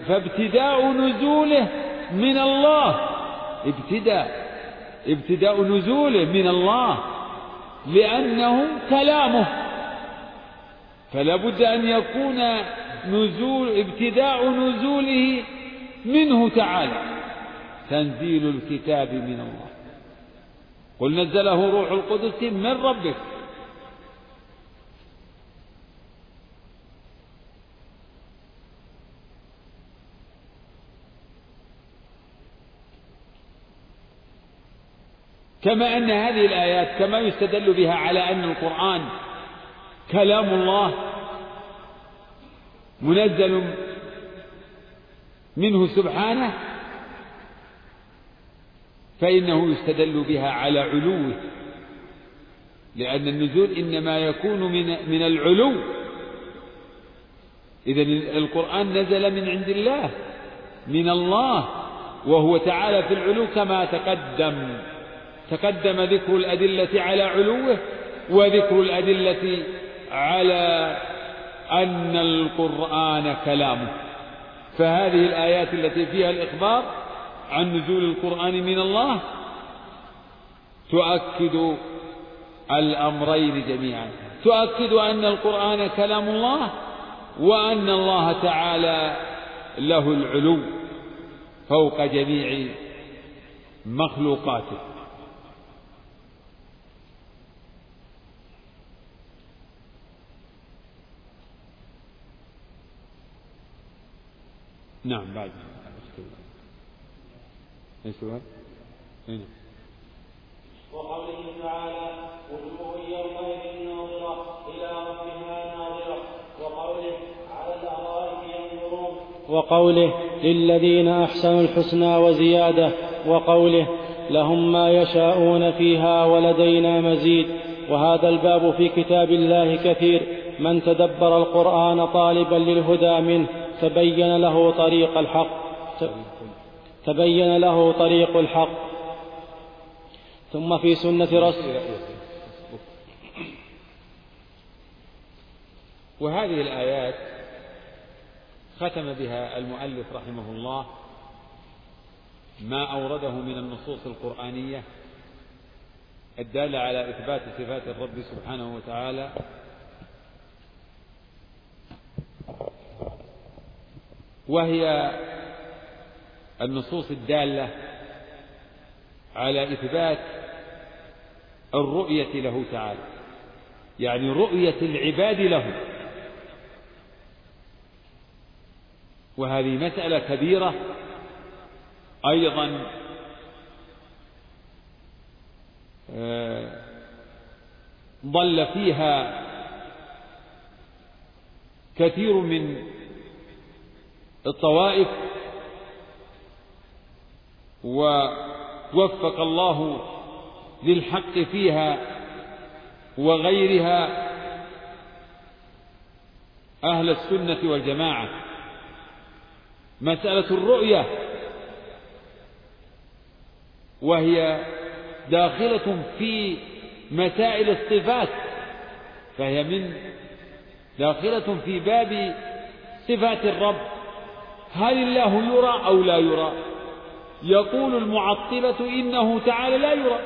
فابتداء نزوله من الله. ابتداء ابتداء نزوله من الله. لأنه كلامه. فلا بد أن يكون نزول ابتداء نزوله منه تعالى. تنزيل الكتاب من الله. قل نزله روح القدس من ربك. كما أن هذه الآيات كما يستدل بها على أن القرآن كلام الله منزل منه سبحانه فإنه يستدل بها على علوه لأن النزول إنما يكون من من العلو. إذا القرآن نزل من عند الله من الله وهو تعالى في العلو كما تقدم. تقدم ذكر الأدلة على علوه وذكر الأدلة على أن القرآن كلامه. فهذه الآيات التي فيها الإخبار عن نزول القرآن من الله تؤكد الأمرين جميعا. تؤكد أن القرآن كلام الله وأن الله تعالى له العلو فوق جميع مخلوقاته. نعم بعد. أي سؤال؟ أي نعم. وقوله تعالى وجوه يومئذ ناظرة إلى ربها ناظرة. وقوله على الأرائك ينظرون. وقوله للذين أحسنوا الحسنى وزيادة. وقوله لهم ما يشاءون فيها ولدينا مزيد. وهذا الباب في كتاب الله كثير. من تدبر القرآن طالبا للهدى منه. تبين له طريق الحق. تبين له طريق الحق. ثم في سنة رسول وهذه الآيات ختم بها المؤلف رحمه الله ما أورده من النصوص القرآنية الدالة على إثبات صفات الرب سبحانه وتعالى وهي النصوص الدالة على إثبات الرؤية له تعالى. يعني رؤية العباد له. وهذه مسألة كبيرة أيضا آه، ضل فيها كثير من الطوائف ووفق الله للحق فيها وغيرها أهل السنة والجماعة. مسألة الرؤية وهي داخلة في مسائل الصفات فهي من داخلة في باب صفات الرب. هل الله يرى أو لا يرى؟ يقول المعطلة إنه تعالى لا يرى.